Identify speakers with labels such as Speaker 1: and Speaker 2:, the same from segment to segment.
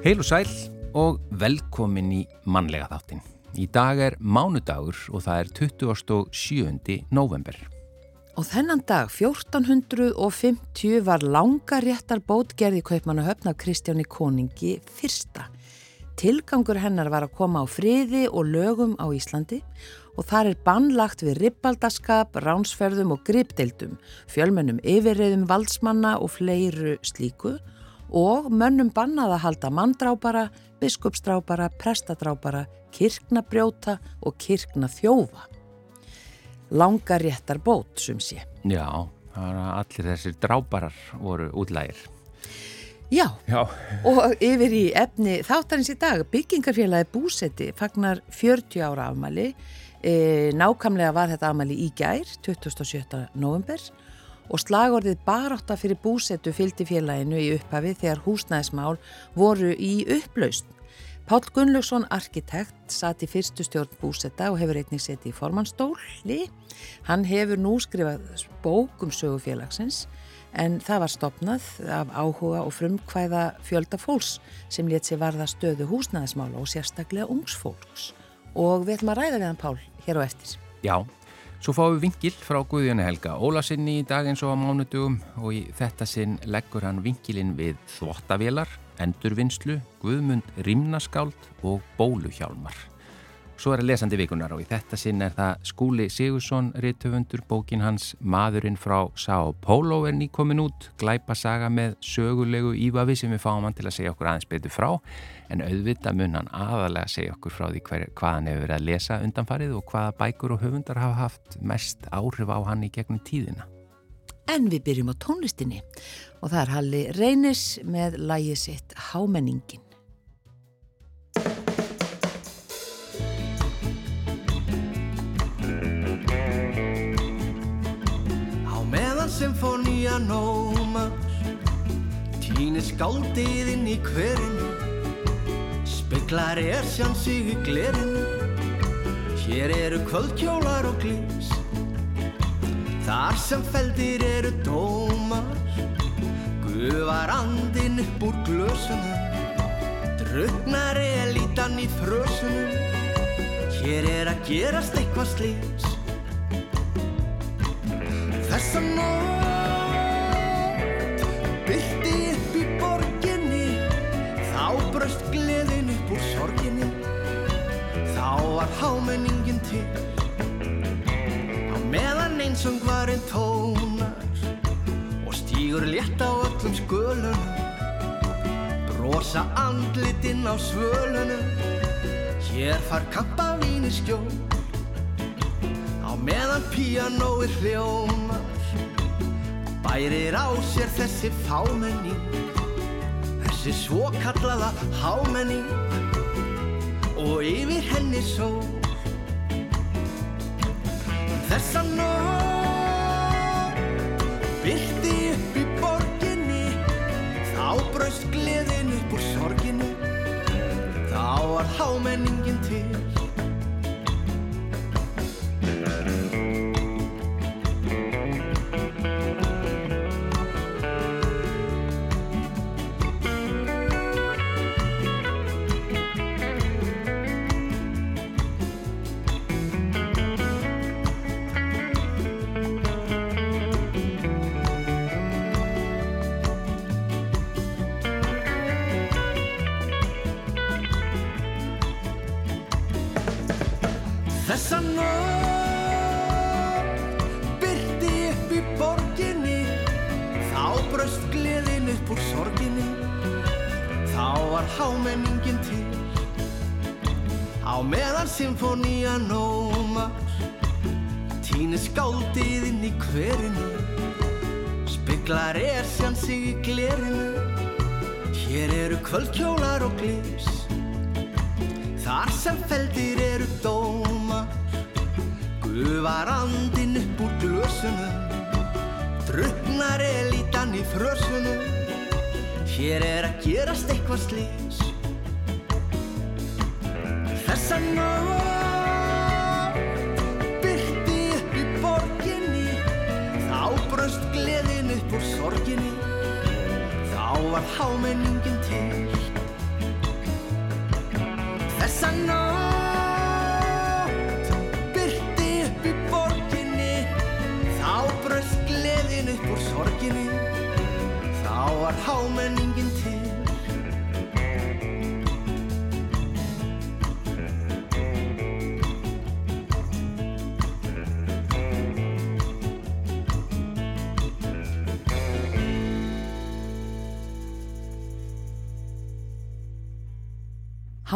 Speaker 1: Heil og sæl og velkomin í mannlega þáttin. Í dag er mánudagur og það er 27. november.
Speaker 2: Og þennan dag, 1450, var langa réttar bótgerði kaupmanna höfn af Kristjáni Koningi fyrsta. Tilgangur hennar var að koma á friði og lögum á Íslandi og þar er bannlagt við ripbaldaskap, ránsferðum og gripdeildum, fjölmennum yfirriðum valdsmanna og fleiru slíku og mönnum bannað að halda manndrápara, biskupsdrápara, prestadrápara, kirknabrjóta og kirknaþjófa. Langar réttar bót, sum sé.
Speaker 1: Já, allir þessir dráparar voru útlægir.
Speaker 2: Já,
Speaker 1: Já,
Speaker 2: og yfir í efni þáttarins í dag, byggingarfélagi Búsetti fagnar 40 ára afmæli, e, nákamlega var þetta afmæli í gær, 27. november og slagorðið barátta fyrir Búsettu fylgdi félaginu í upphafi þegar húsnæðismál voru í upplaust. Pál Gunnlaugsson, arkitekt, satt í fyrstu stjórn Búsetta og hefur einnig sett í formannstóli. Hann hefur nú skrifað bók um sögufélagsins en það var stopnað af áhuga og frumkvæða fjölda fólks sem let sér varða stöðu húsnæðismála og sérstaklega ungsfólks. Og við ætlum að ræða við hann Pál hér á eftir.
Speaker 1: já. Svo fáum við vingil frá Guðjóni Helga Ólasinni í dag eins og á mánudugum og í þetta sinn leggur hann vingilinn við þvottavélar, endurvinnslu, guðmund rimnaskáld og bóluhjálmar. Svo er að lesandi vikunar og í þetta sinn er það Skúli Sigursson, rittöfundur, bókin hans Maðurinn frá São Paulo er nýkomin út, glæpasaga með sögulegu ívafi sem við fáum hann til að segja okkur aðeins betur frá, en auðvitað mun hann aðalega segja okkur frá því hver, hvað hann hefur verið að lesa undanfarið og hvaða bækur og höfundar hafa haft mest áhrif á hann í gegnum tíðina.
Speaker 2: En við byrjum á tónlistinni og það er Halli Reynis með lægi sitt Hámenningin.
Speaker 3: Symfónía nómar. Týnir skáldið inn í hverinu Speklar er sján sig í glerinu Hér eru kvöldkjólar og glís Þar sem feldir eru dómar. Gufar andinn upp úr glösunum Drugnar elítan í frösunum Hér er að gerast eitthvað slís Þessa nótt úr sorginni. Þá var hámenningin til. Á meðan einsöngvarinn tónar Og stígur létt á öllum skölunum Brosa andlitinn á svölunum. Hér far kampavín í skjól. Á meðan píanóið hljómar Bærir á sér þessi fámenning Þessi svokallaða hámenning Og yfir henni sól. Þessa nótt Byrti upp í borginni Þá braust gleðin upp úr sorginni. Þá var hámenningin til kvöldkjólar og glís Þar sem feldir eru dómar. Gufar andinn upp úr glösunum. Druknar elítan í frösunum. Hér er að gerast eitthvað slís gleðin upp úr sorginni Þá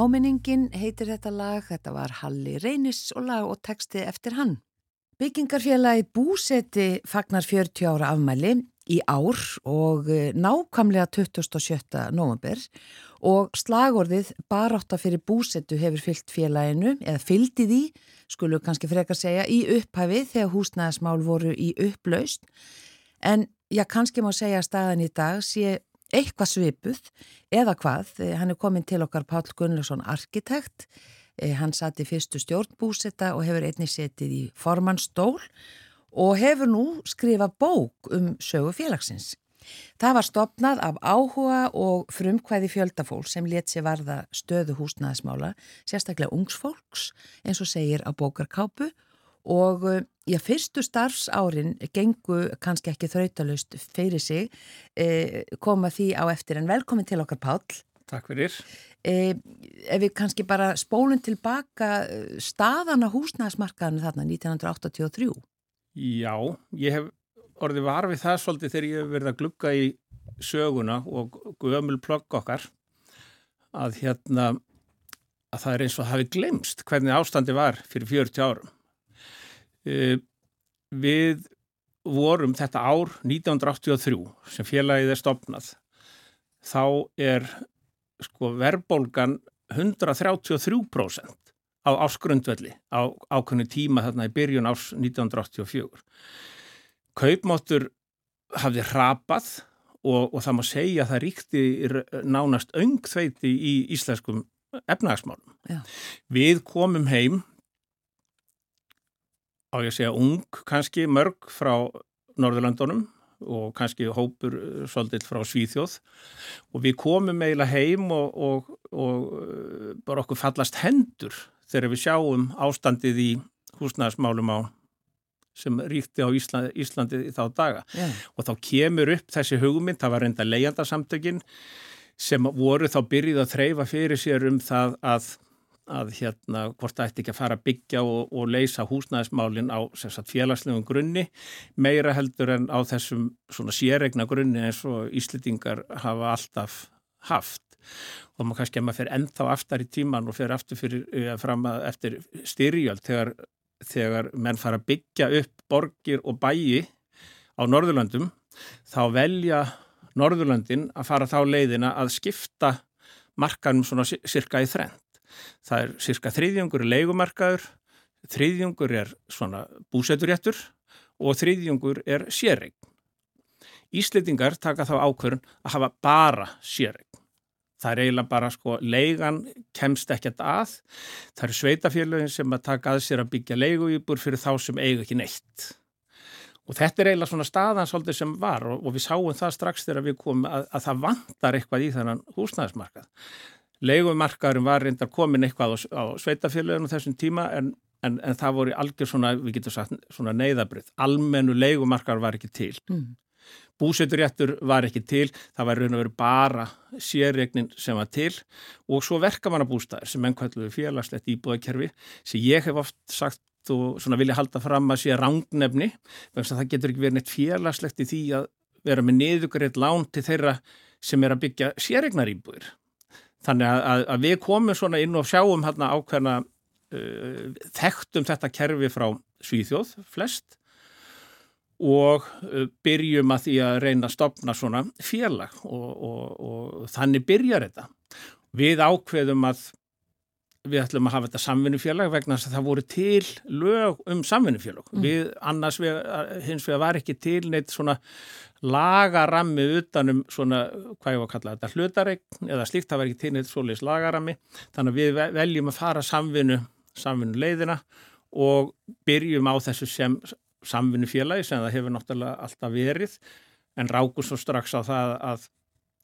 Speaker 3: Hámenningin
Speaker 2: heitir þetta lag, þetta var Halli Reynis og lag og texti eftir hann. Byggingarfélagi Búseti fagnar 40 ára afmæli í ár og eh, nákvæmlega 27. november og slagorðið barátta fyrir búsetu hefur fyllt félaginu eða fyllt í því, skulum kannski frekar segja, í upphæfi þegar húsnæðismál voru í upplaust en já, kannski má segja að staðan í dag sé eitthvað svipuð eða hvað, Eh, hann er komin til okkar Páll Gunnlaugsson arkitekt Eh, hann satt í fyrstu stjórnbúsetta og hefur einnig setið í formannstól og hefur nú skrifað bók um sögu félagsins. Það var stopnað af áhuga og frumkvæði fjöldafólk sem let sér varða stöðu húsnæðismála, sérstaklega ungsfólks eins og segir á bókarkápu og eh, já, fyrstu starfsárin gengu kannski ekki þrautalust fyrir sig, eh, koma því á eftir en velkomin til okkar Páll.
Speaker 4: Takk fyrir.
Speaker 2: Eh, ef við kannski bara spólum tilbaka staðan á húsnæðismarkaðinu þarna 1983.
Speaker 4: Já, ég hef orðið var við það svolítið þegar ég hef verið að glugga í söguna og gömul plögg okkar að hérna að það er eins og hafi glemst hvernig ástandi var fyrir 40 árum. Uh, við vorum þetta ár 1983 sem félagið er stopnað. Þá er sko verðbólgan 133% á ásgrundvelli á ákveðinu tíma þarna í byrjun árs 1984. Kaupmáttur hafði hrapað og, og það má segja að það ríkti nánast öngþveiti í íslenskum efnagasmálum. Við komum heim á ég að segja ung kannski mörg frá Norðurlandunum og kannski hópur eh, svolítið frá Svíþjóð og við komum eiginlega heim og, og, og eh, bara okkur fallast hendur þegar við sjáum ástandið í húsnæðismálum á sem ríkti á Íslandi, Íslandi í þá daga
Speaker 2: Já.
Speaker 4: og þá kemur upp þessi hugmynd, það var reynda leijandarsamtökin sem voru þá byrjuð að þreyfa fyrir sér um það að, að hérna, hvort það ætti ekki að fara að byggja og, og leysa húsnæðismálin á sagt, félagslegum grunni meira heldur en á þessum svona séregna grunni eins og Íslitingar hafa alltaf haft og maður kannski að maður fyrir ennþá aftar í tíman og fyrir aftur fyrir, eh, fram að eftir styrjöld þegar, þegar menn fara að byggja upp borgir og bæi á Norðurlöndum þá velja Norðurlöndin að fara þá leiðina að skipta markanum svona si- cirka í þrend. Það er cirka þriðjungur leigumarkaður, þriðjungur er svona búseturéttur og þriðjungur er sérreign. Íslitingar taka þá ákvörun að hafa bara sérreign. Það er eiginlega bara sko, leigan kemst ekkert að. Það eru sveitafélögin sem að taka að sér að byggja leiguýbur fyrir þá sem eiga ekki neitt. Og þetta er eiginlega svona staðan svolítið sem var og, og við sáum það strax þegar við komum að, að það vantar eitthvað í þennan húsnæðismarkað. Leigumarkaðurinn var reyndar komin eitthvað á, á sveitafélöginu þessum tíma en, en, en það voru algjör svona, við getum sagt, svona neyðabrið. Almennu leigumarkaður var ekki til.
Speaker 2: Mm.
Speaker 4: Búseturéttur var ekki til, það var raun og veru bara sérregnin sem var til og svo verkamannabústæðir sem enn kalluðu félagslegt íbúðakerfi sem ég hef oft sagt og svona vilja halda fram að sé rangnefni vegna þess að það getur ekki verið neitt félagslegt í því að vera með niðugreitt lán til þeirra sem er að byggja sérregnar íbúðir. Þannig að, að, við komum svona inn og sjáum hérna ákveðna uh, þekktum þetta kerfi frá Svíþjóð flest og uh, byrjum að því að reyna að stopna svona félag og, og, og þannig byrjar þetta. Við ákveðum að við ætlum að hafa þetta samvinnufélag vegna þess að það voru til lög um samvinnufélag. Mm. Við annars við, hins vegar var ekki til neitt svona lagarammi utanum svona, hvað ég var að kalla þetta, hlutaregn eða slíkt, það var ekki til neitt svoleiðis lagarammi. Þannig að við veljum að fara samvinnu, samvinnu leiðina og byrjum á þessu sem samvinnufélagi sem það hefur náttúrulega alltaf verið en rákum svo strax á það að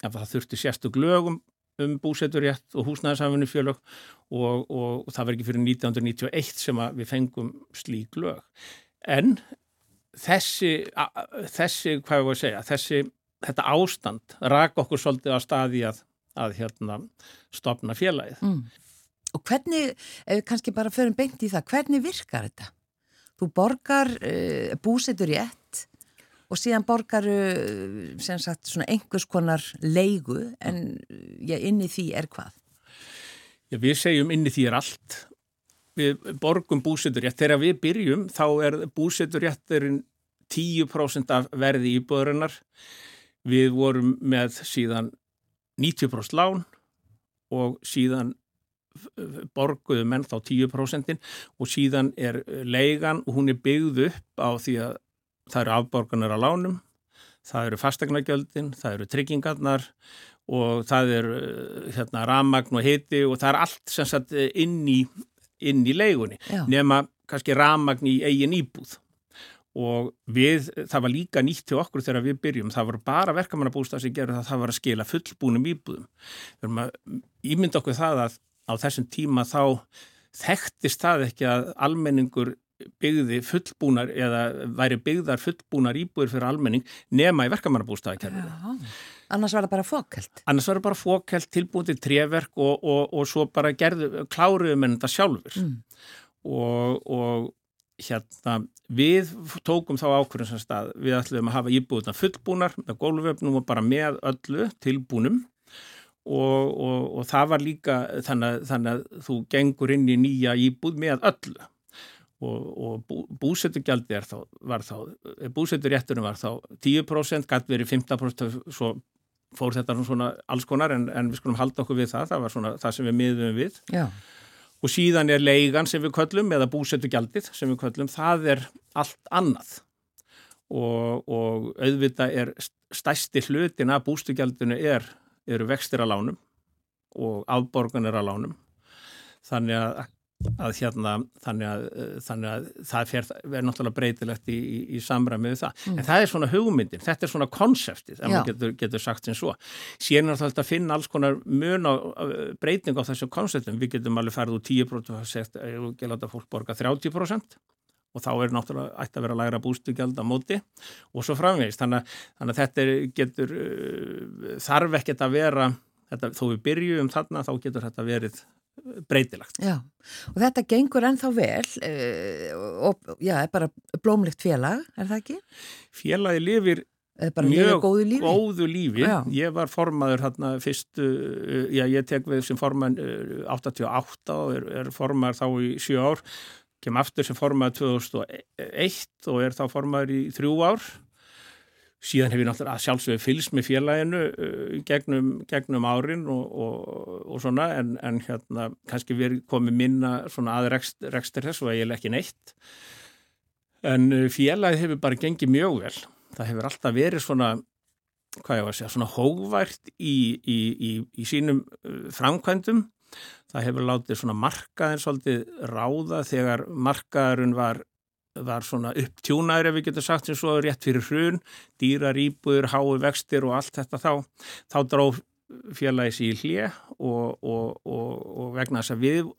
Speaker 4: ef það þurfti sérstug lögum um búseturétt og húsnæðisafinu fjölög og, og, og það var ekki fyrir 1991 sem við fengum slík lög. En þessi, þessi hvað ég voru að segja, þessi, þetta ástand rak okkur svolítið á staði að, að hérna, stopna félagið. Mm.
Speaker 2: Og hvernig, ef við kannski bara förum beint í það, hvernig virkar þetta? Þú borgar uh, búsetur rétt og síðan borgaru sem sagt svona einhvers konar leigu en já, inn í því er hvað?
Speaker 4: Já, við segjum inn í því er allt. Við borgum búseturétt. Þegar við byrjum þá er búseturétturinn 10% af verði íbúðurinnar. Við vorum með síðan 90% lán og síðan borguðu menn þá 10% og síðan er leigan og hún er byggð upp á því að það eru afborgunar á lánum, það eru fastegnagjöldin, það eru tryggingarnar og það eru hérna, ramagn og hiti og það er allt sem sagt inn í, inn í leigunni Já. nema kannski ramagn í eigin íbúð og við, það var líka nýtt til okkur þegar við byrjum, það var bara verkamannabústað sem gerur það, það var að skila fullbúnum íbúðum. Við erum að ímynda okkur það að á þessum tíma þá þekktist það ekki að almenningur byggði fullbúnar eða væri byggðar fullbúnar íbúður fyrir almenning nema í verkamannabústaðakerfinu.
Speaker 2: Annars var það bara fókelt?
Speaker 4: Annars var það bara fókelt, tilbúin til treverk og, og, og svo bara gerðu, kláruðum en þetta sjálfur. Mm. Og, og hérna, við tókum þá ákveðin sem stað, við ætlum að hafa íbúðuna fullbúnar með gólföfnum og bara með öllu tilbúnum og, og það var líka þannig, þannig að þú gengur inn í nýja íbúð með öllu og, og bú, búsetugjaldi þá, var þá, búseturéttunum var þá 10%, gæti verið 15% svo fór þetta svona alls konar en, en við skulum halda okkur við það, það var svona það sem við miðum við.
Speaker 2: Já.
Speaker 4: og síðan er leigan sem við köllum eða búsetugjaldið sem við köllum, það er allt annað. Og, og auðvitað er stæsti hlutin að búsetugjaldinu er, eru vextir að lánum og afborganir að lánum. Þannig að að hérna þannig að, eh, þannig að það verður náttúrulega breytilegt í, í, í samræmi við það. Mm. En það er svona hugmyndin, þetta er svona konseptið, ef maður getur, getur sagt sem svo. Síðan er þetta að finna alls konar mun á breyting á þessu konseptum. Við getum alveg farið úr 10% og ég láta fólk borga 30% og þá er náttúrulega ætti að vera að læra bústugjald á móti og svo framvegist. Þannig, þannig að þetta er, getur, uh, þarf ekkert að vera, þetta, þó við byrjum þarna, þá getur þetta verið breytilagt.
Speaker 2: Já, og þetta gengur ennþá vel uh, og já, er bara blómlikt félag, er það ekki?
Speaker 4: Félagi lifir mjög góðu lífi. Góðu lífi. Ég var formaður hérna fyrstu, uh, já ég tek við sem forman uh, 88 og er, er formaður þá í 7 ár, kem aftur sem formaður 2001 og er þá formaður í 3 ár síðan hef ég náttúrulega sjálfsögur fylgst með félaginu uh, gegnum, gegnum árin og, og, og svona en, en hérna kannski við komum minna svona að rekst, rekstur þess og eiginlega ekki neitt. En uh, félagið hefur bara gengið mjög vel. Það hefur alltaf verið svona hvað ég var að segja, svona hógvært í, í, í, í sínum uh, framkvæmdum. Það hefur látið svona markaðin svolítið ráða þegar markaðurinn var var svona upptjúnaður ef við getum sagt sem svo rétt fyrir hrun, dýrar íbúður, hái vextir og allt þetta þá, þá dróf félagis í hlje og, og, og, og vegna þess að við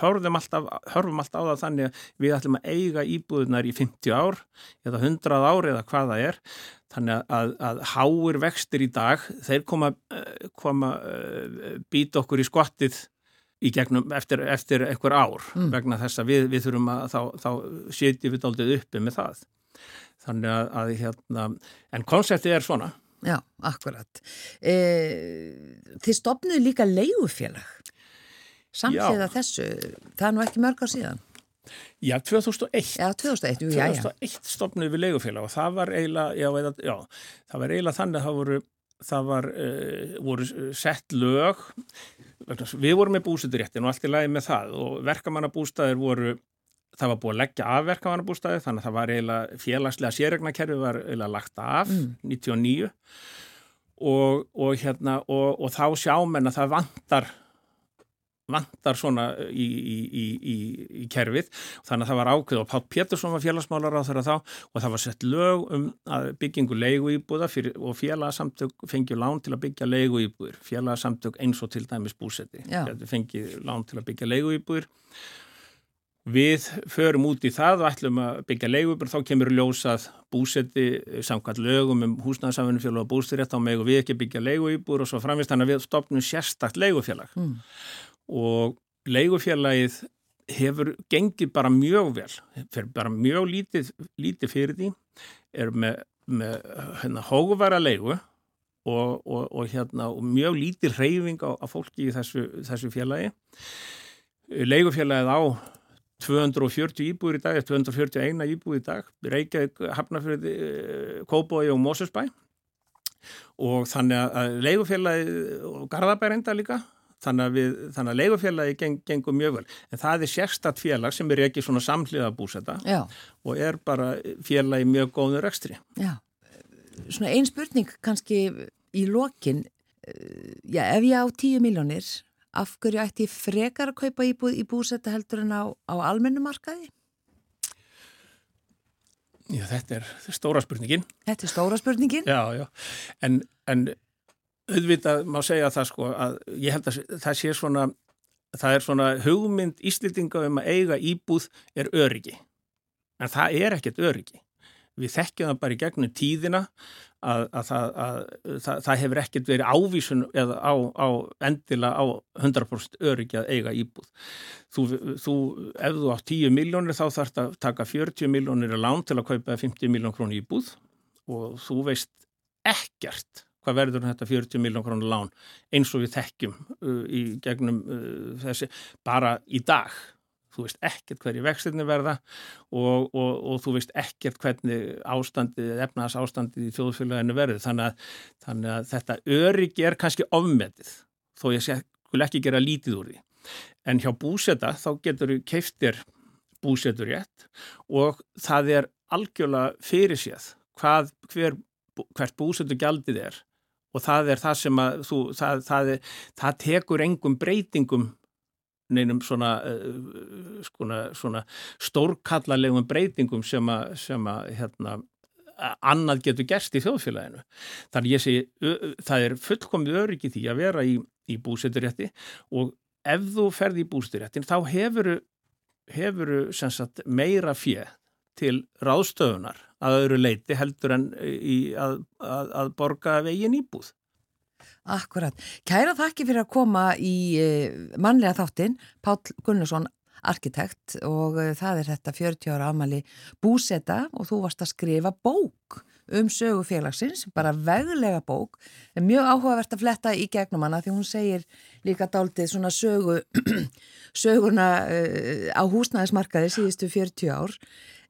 Speaker 4: hörfum alltaf, hörfum alltaf á það þannig að við ætlum að eiga íbúðunar í 50 ár eða 100 ár eða hvað það er. Þannig að, að háir vextir í dag þeir koma, eh, koma eh, býta okkur í skottið í gegnum eftir, eftir einhver ár mm. vegna þess að við, við þurfum að þá, þá setjum við aldrei uppi með það. Þannig að, að hérna, en konseptið er svona.
Speaker 2: Já, akkurat. E, Þið stopnuðu líka leigufélag. Samtíða Já. þessu það er nú ekki mörg á síðan.
Speaker 4: Já, 2001
Speaker 2: Já, 2001, jú,
Speaker 4: 2001 stopnuðu við leigufélag og það var eiginlega já, já, það var eiginlega þannig að það voru það var, uh, voru sett lög við vorum með búsituréttin og allt í lagi með það og verkamannabústæðir voru það var búið að leggja af verkamannabústæði þannig að það var eiginlega félagslega sérregnakerfi var eiginlega lagt af mm. 99 og, og hérna og, og þá sjá menn að það vantar vantar svona í, í, í, í kerfið. Þannig að það var ákveð og Pál Pétursson var félagsmálar á þeirra þá og það var sett lög um byggingu leigu íbúða fyrir, og félagsamtök fengið lán til að byggja leigu íbúður félagsamtök eins og til dæmis búsetti fengið lán til að byggja leigu íbúður Við förum út í það og ætlum að byggja leigubur, þá kemur ljósað búsetti samkvæmt lögum um húsnæðsafinu félag og bústirétt á meg og við ekki byggja leigubur og svo framvist þannig að við stopnum sérstakt leigufélag. Mm. Og leigufélagið hefur gengið bara mjög vel, fyrir bara mjög lítið, lítið fyrir því, er með, með hérna, hóguvara leigu og, og, og, hérna, og mjög lítið reyfing á, á fólki í þessu, þessu félagi. Leigufélagið á 240 íbúir í dag, 241 íbúir í dag, Reykjavík, Hafnarfjörði, Kóboi og Mósusbæ og þannig að leigufélagi og Garðabæri enda líka, þannig að, við, þannig að leigufélagi geng, gengur mjög vel. En það er sérstatt félag sem er ekki svona samhliða búsetta Já. og er bara félagi mjög góður ekstri.
Speaker 2: Já, svona ein spurning kannski í lokin, eh, já ef ég á 10 miljónir af hverju ætti frekar að kaupa íbúð í búsetta heldur en á, á almennumarkaði?
Speaker 4: Já, þetta er stóra spurningin.
Speaker 2: Þetta er stóra spurningin?
Speaker 4: Já, já, en, en auðvitað má segja það sko að ég held að það sé svona, það er svona hugmynd íslitinga um að eiga íbúð er öryggi, en það er ekkert öryggi. Við þekkjum það bara í gegnum tíðina að, að, það, að það, það hefur ekkert verið ávísun eða á, á endila á 100% öryggi að eiga íbúð. Þú, þú, ef þú átt 10 miljónir þá þarf það að taka 40 miljónir að lán til að kaupa 50 miljón krónu íbúð og þú veist ekkert hvað verður þetta 40 miljón krónu lán? Eins og við þekkjum uh, í gegnum uh, þessi bara í dag. Þú veist ekkert hverju vextinni verða og, og, og þú veist ekkert hvernig ástandið, efnaðas ástandið í þjóðfélaginu verður. Þannig að, þannig að þetta öryggi er kannski ofmetið þó ég sé ekki gera lítið úr því. En hjá búseta þá getur við keiftir búsetur rétt og það er algjörlega fyrir séð hvað, hver, hvert búsetu gjaldið er og það er það sem að þú, það, það, það tekur engum breytingum neinum svona, uh, svona, svona stórkallarlegum breytingum sem að, sem að hérna, annað getur gerst í þjóðfélaginu. Þannig ég segi, það er fullkomið öryggi því að vera í, í búseturétti og ef þú ferði í búseturéttin þá hefuru, hefuru sagt, meira fjö til ráðstöðunar að öðru leiti heldur en að, að, að borga veginn íbúð.
Speaker 2: Akkurat. Kæra þakki fyrir að koma í eh, mannlega þáttinn, Pál Gunnarsson, arkitekt og eh, það er þetta 40 ára afmæli búseta og þú varst að skrifa bók um sögu félagsins, bara veglega bók, er mjög áhugavert að fletta í gegnum hana því hún segir líka dáltið svona sögu, söguna uh, á húsnæðismarkaði síðustu 40 ár,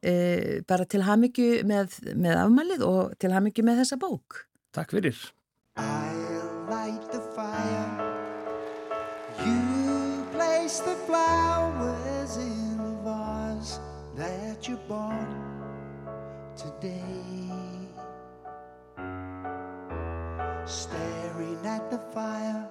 Speaker 2: uh, bara til hamingju með, með afmælið og til hamingju með þessa bók.
Speaker 4: Takk fyrir. light the fire. You place the flowers in the vase that you bought today. Staring at the fire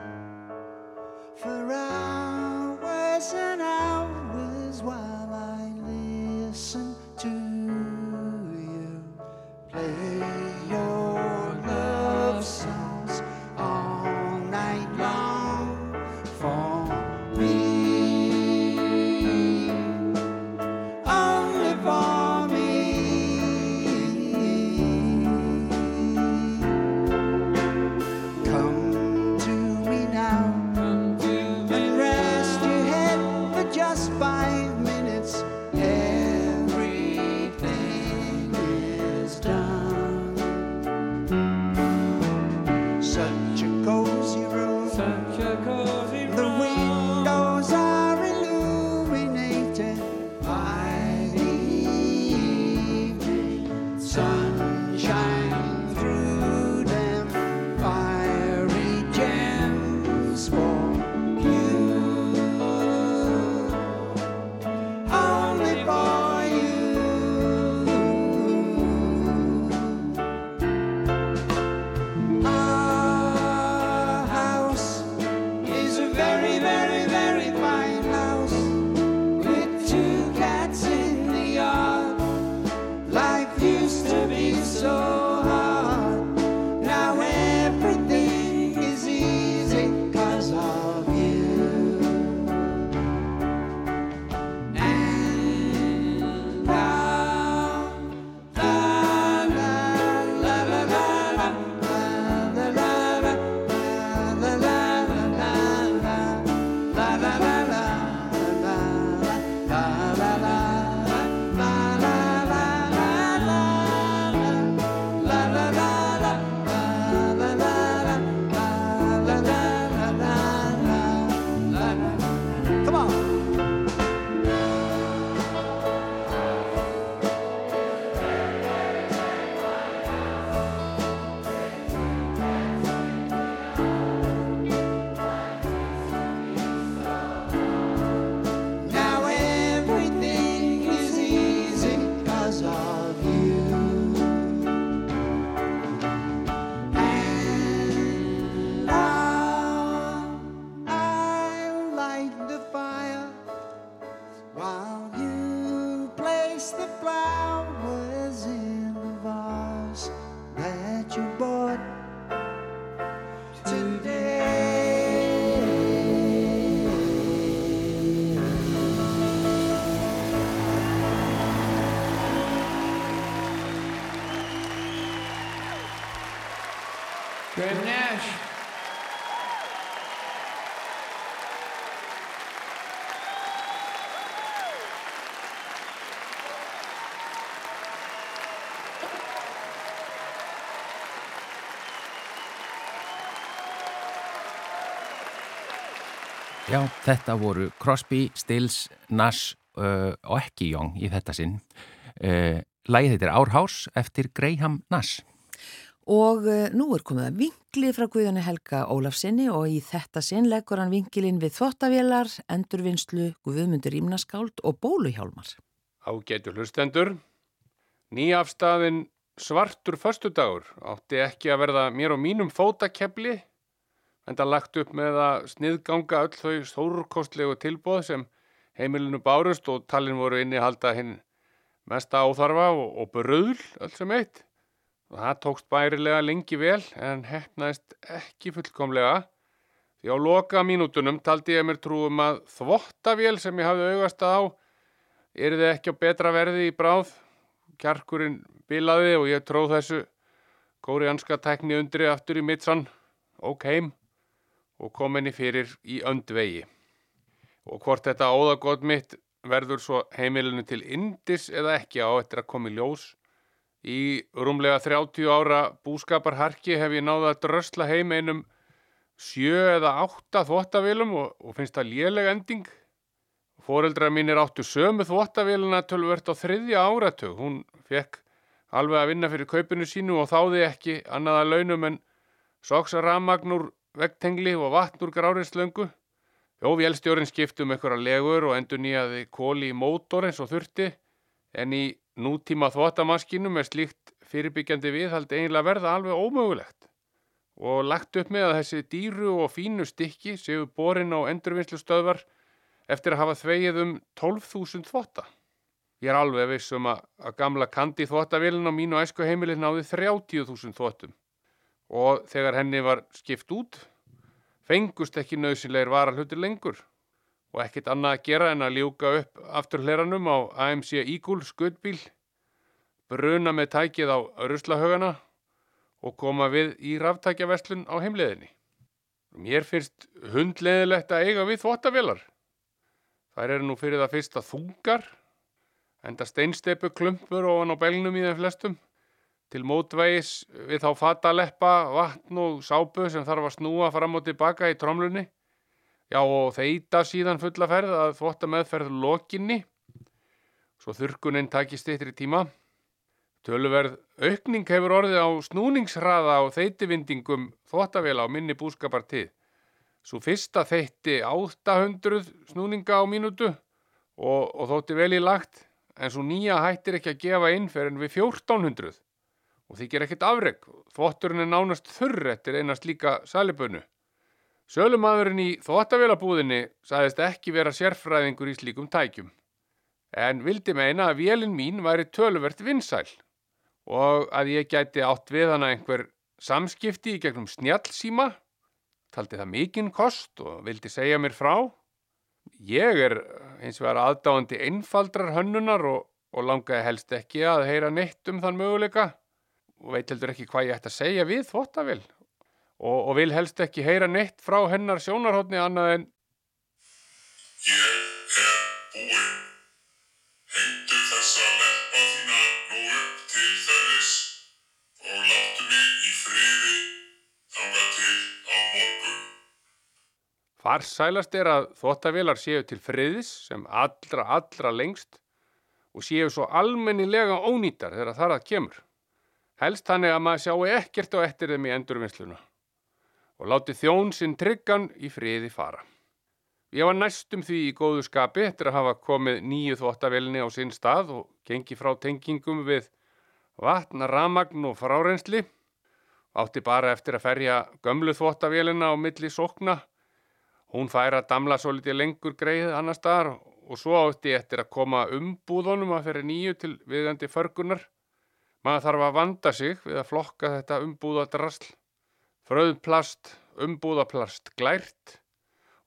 Speaker 1: Já, þetta voru Crosby, Stills, Nash uh, og ekki Young í þetta sinn. Uh, Lægið þetta er Árhás eftir Graham Nash.
Speaker 2: Og uh, nú er komið að vinkli frá Guðjóni Helga Ólafsinni og í þetta sinn leggur hann vinkilinn við þvottavélar, endurvinnslu, Guðmundur Ímnaskáld og bóluhjálmar.
Speaker 5: Ágætu hlustendur. Nýjafstaðin svartur föstudagur átti ekki að verða mér og mínum fótakepli en það lagt upp með að sniðganga öll þau stórkostlegu tilbóð sem heimilinu bárust og talin voru inni halda hinn mesta áþarfa og, og bröðl öll sem eitt. Og það tókst bærilega lengi vel en hefnaðist ekki fullkomlega því á loka mínútunum taldi ég mér trúum að þvottavél sem ég hafði augast á er þið ekki á betra verði í bráð. Kjarkurinn bilaði og ég tróð þessu kórianska tekni undri aftur í mittsann og heim og kom henni fyrir í öndvegi. Og hvort þetta óðagótt mitt verður svo heimilinu til indis eða ekki á eftir að koma í ljós. Í rúmlega 30 ára búskaparharki hef ég náða að drösla heim einum sjö eða átta þvóttavilum og, og finnst það léleg ending. Fóreldrar mínir áttu sömu þvóttaviluna tölvört á þriðja áratug. Hún fekk alveg að vinna fyrir kaupinu sínu og þáði ekki annaða launum en soksa ramagnur vegtengli og vatn úr grárinslöngu. Jó, vélstjórin skiptum einhverja legur og endur nýjaði kóli í mótor eins og þurfti, en í nútíma þvóttamaskinum er slíkt fyrirbyggjandi viðhald eiginlega verða alveg ómögulegt. Og lagt upp með að þessi dýru og fínu stykki séu borin á endurvinnslu stöðvar eftir að hafa þvegið um 12.000 þvótta. Ég er alveg vissum að, að gamla kandi þvóttavélin á mínu æsku heimilið náði 30.000 þvóttum og þegar henni var skipt út fengust ekki nöðsynleir varalhutir lengur og ekkit annað að gera en að ljúka upp aftur hleranum á AMC Eagle skuttbíl, bruna með tækið á ruslahögana og koma við í ráftækjaverslun á heimleðinni. Mér finnst hundleðilegt að eiga við þvóttavélar. Þær eru nú fyrir það fyrsta þungar, enda steinsteipu klumpur ofan á belnum í þeim flestum til mótvægis við þá fataleppa, vatn og sápu sem þarf að snúa fram og tilbaka í tromlunni. Já og þeita síðan fulla ferð að þvótta meðferð lokinni, svo þurrkuninn takist eittir í tíma. Töluverð aukning hefur orðið á snúningshraða og þeitivindingum þvóttavela á minni búskapartið. Svo fyrsta þeitti 800 snúninga á mínútu og, og þótti vel í lagt, en svo nýja hættir ekki að gefa inn fyrir en við 1400 og þykir ekkert afreg. Þvotturinn er nánast þurr eftir einast líka salibönu. Sölumadurinn í þvottavélabúðinni sagðist ekki vera sérfræðingur í slíkum tækjum. En vildi meina að vélinn mín væri töluvert vinsæl og að ég gæti átt við hana einhver samskipti í gegnum snjálsíma, taldi það mikinn kost og vildi segja mér frá. Ég er eins og vera aðdáandi einfaldrar hönnunar og, og langaði helst ekki að heyra neitt um þann möguleika og veit heldur ekki hvað ég ætti að segja við þvóttavél og, og vil helst ekki heyra neitt frá hennar sjónarhóttni annað en
Speaker 6: Ég er búinn. Hengdu þessa leppa þína nú upp til þerris og láttu mig í friði þangað til á morgun.
Speaker 5: farsælast er að þvóttavélar séu til friðis sem allra allra lengst og séu svo almennilega ónýtar þegar þar að kemur. Helst þannig að maður sjáu ekkert á eftir þeim í endurvinnsluna og láti þjón sinn tryggan í friði fara. Ég var næstum því í góðu skapi eftir að hafa komið nýju þvóttavelni á sinn stað og gengi frá tengingum við vatn, ramagn og frárensli. Átti bara eftir að ferja gömlu þvóttavélina á milli sókna. Hún fær að damla svo litið lengur greið annar staðar og svo átti eftir að koma umbúðunum að ferja nýju til viðandi förgunar. Maður þarf að vanda sig við að flokka þetta umbúðadrasl. Fröðplast, umbúðaplast glært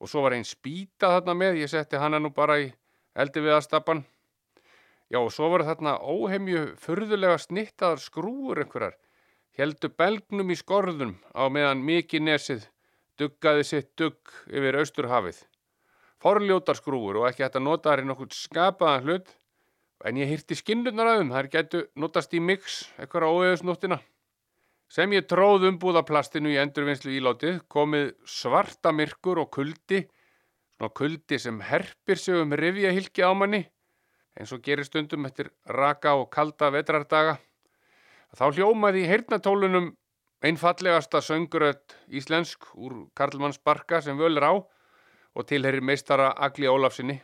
Speaker 5: og svo var einn spýta þarna með, ég setti hana nú bara í eldi við aðstappan. Já og svo voru þarna óheimju furðulega snittaðar skrúur einhverjar, heldu belgnum í skorðum á meðan mikið nesið duggaði sitt dugg yfir austurhafið. Forljótar skrúur og ekki hægt að nota þar í nokkur skapaðan hlut en ég hýrti skinnurnar af þeim, þær getu notast í mix eitthvað á óeðusnóttina. Sem ég tróð umbúðaplastinu í endurvinnslu ílátið komið svarta myrkur og kuldi, svona kuldi sem herpir sig um rifjahylki á manni eins og gerir stundum eftir raka og kalda vetrardaga. Þá hljómaði í heyrnatólunum einfallegasta söngurödd íslensk úr Karlmanns barka sem völur á og tilherir meistara Agli Ólafsinni.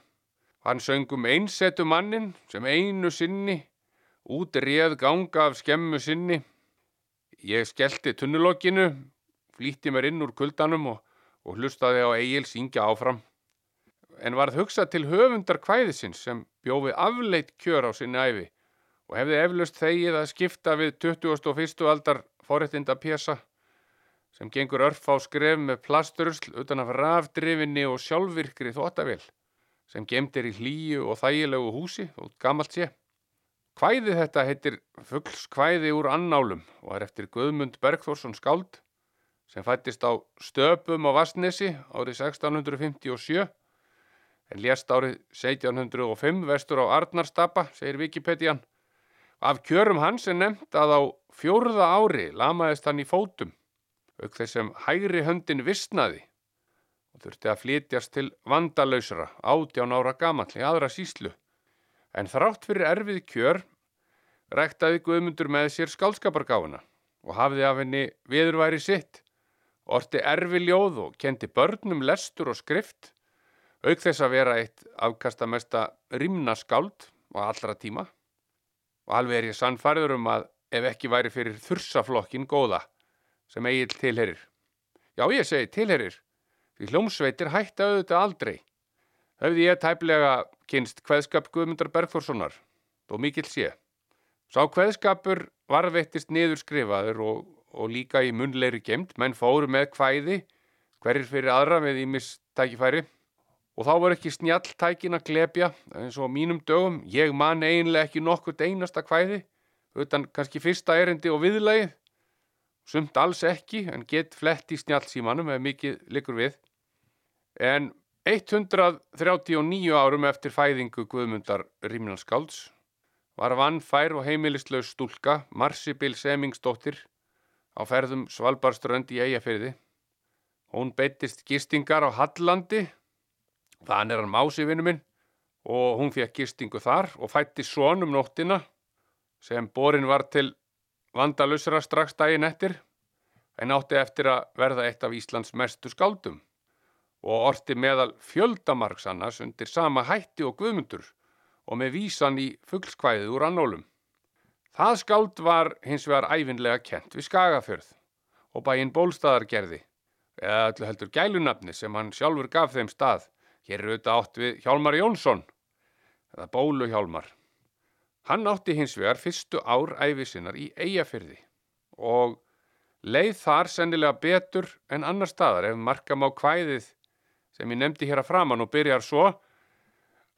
Speaker 5: Hann söngum einsetu mannin sem einu sinni út réð ganga af skemmu sinni. Ég skellti tunnulokinu, flýtti mér inn úr kuldanum og, og hlustaði á Egil syngja áfram. En varð hugsað til höfundar kvæðisins sem bjófi afleitt kjör á sinni æfi og hefði eflaust þegið að skipta við 21. aldar forréttinda pjesa sem gengur örf á skref með plasturusl utan af rafdrifinni og sjálfvirkri þóttavél sem gemdir í hlýju og þægilegu húsi og gammalt sé. Kvæði þetta heitir Fuglskvæði úr annálum og er eftir Guðmund Bergþórsson skáld sem fættist á stöpum á Vastnesi árið 1657 en lést árið 1705 vestur á Arnarstapa, segir Wikipedian. Af kjörum hans er nefnt að á fjórða ári lamaðist hann í fótum, auk þess sem hægri höndin vissnaði og þurfti að flytjast til vandalausra átján ára gamall í aðra síslu. En þrátt fyrir erfið kjör ræktaði Guðmundur með sér skálskapargáfuna og hafði af henni viðurværi sitt, orti erfi ljóð og kendi börnum lestur og skrift, auk þess að vera eitt afkastamesta rimnaskáld á allra tíma og alveg er ég sannfærður um að ef ekki væri fyrir þursaflokkin góða sem eigil tilherir. Já, ég segi tilherir, því hljómsveitir hætti auðvitað aldrei. Höfði ég tæplega kynst kveðskap Guðmundar Bergþórssonar, þó mikill sé. Sá kveðskapur varðveittist niður skrifaður og, og líka í munleiri gemt, menn fóru með kvæði, hverjir fyrir aðra með ímistækifæri og þá var ekki snjalltækin að glepja eins og mínum dögum, ég man eiginlega ekki nokkurt einasta kvæði, utan kannski fyrsta erindi og viðlagið, sumt alls ekki en get flett í snjallsímanum ef mikið likur við. En 139 árum eftir fæðingu Guðmundar Rímnanskálds var vannfær og heimilislaus stúlka Marsibil Semingsdóttir á ferðum Svalbarströnd í Eyjafyrði. Hún beittist gistingar á Hallandi, þann er hann mási vinnu minn og hún fekk gistingu þar og fætti svon um nóttina sem borin var til vandalusra strax daginn eftir en átti eftir að verða eitt af Íslands mestu skáldum og orti meðal fjöldamarks annars undir sama hætti og guðmundur og með vísan í fuggskvæðið úr annólum. Það skáld var hins vegar æfinlega kent við Skagafjörð og bæinn bólstaðargerði eða öllu heldur gælunafni sem hann sjálfur gaf þeim stað. Hér eru auðvitað átt við Hjálmar Jónsson eða Bólu Hjálmar. Hann átti hins vegar fyrstu ár æfisinnar í Eyjafyrði og leið þar sennilega betur en annar staðar ef markam á kvæðið sem ég nefndi hér að framann og byrjar svo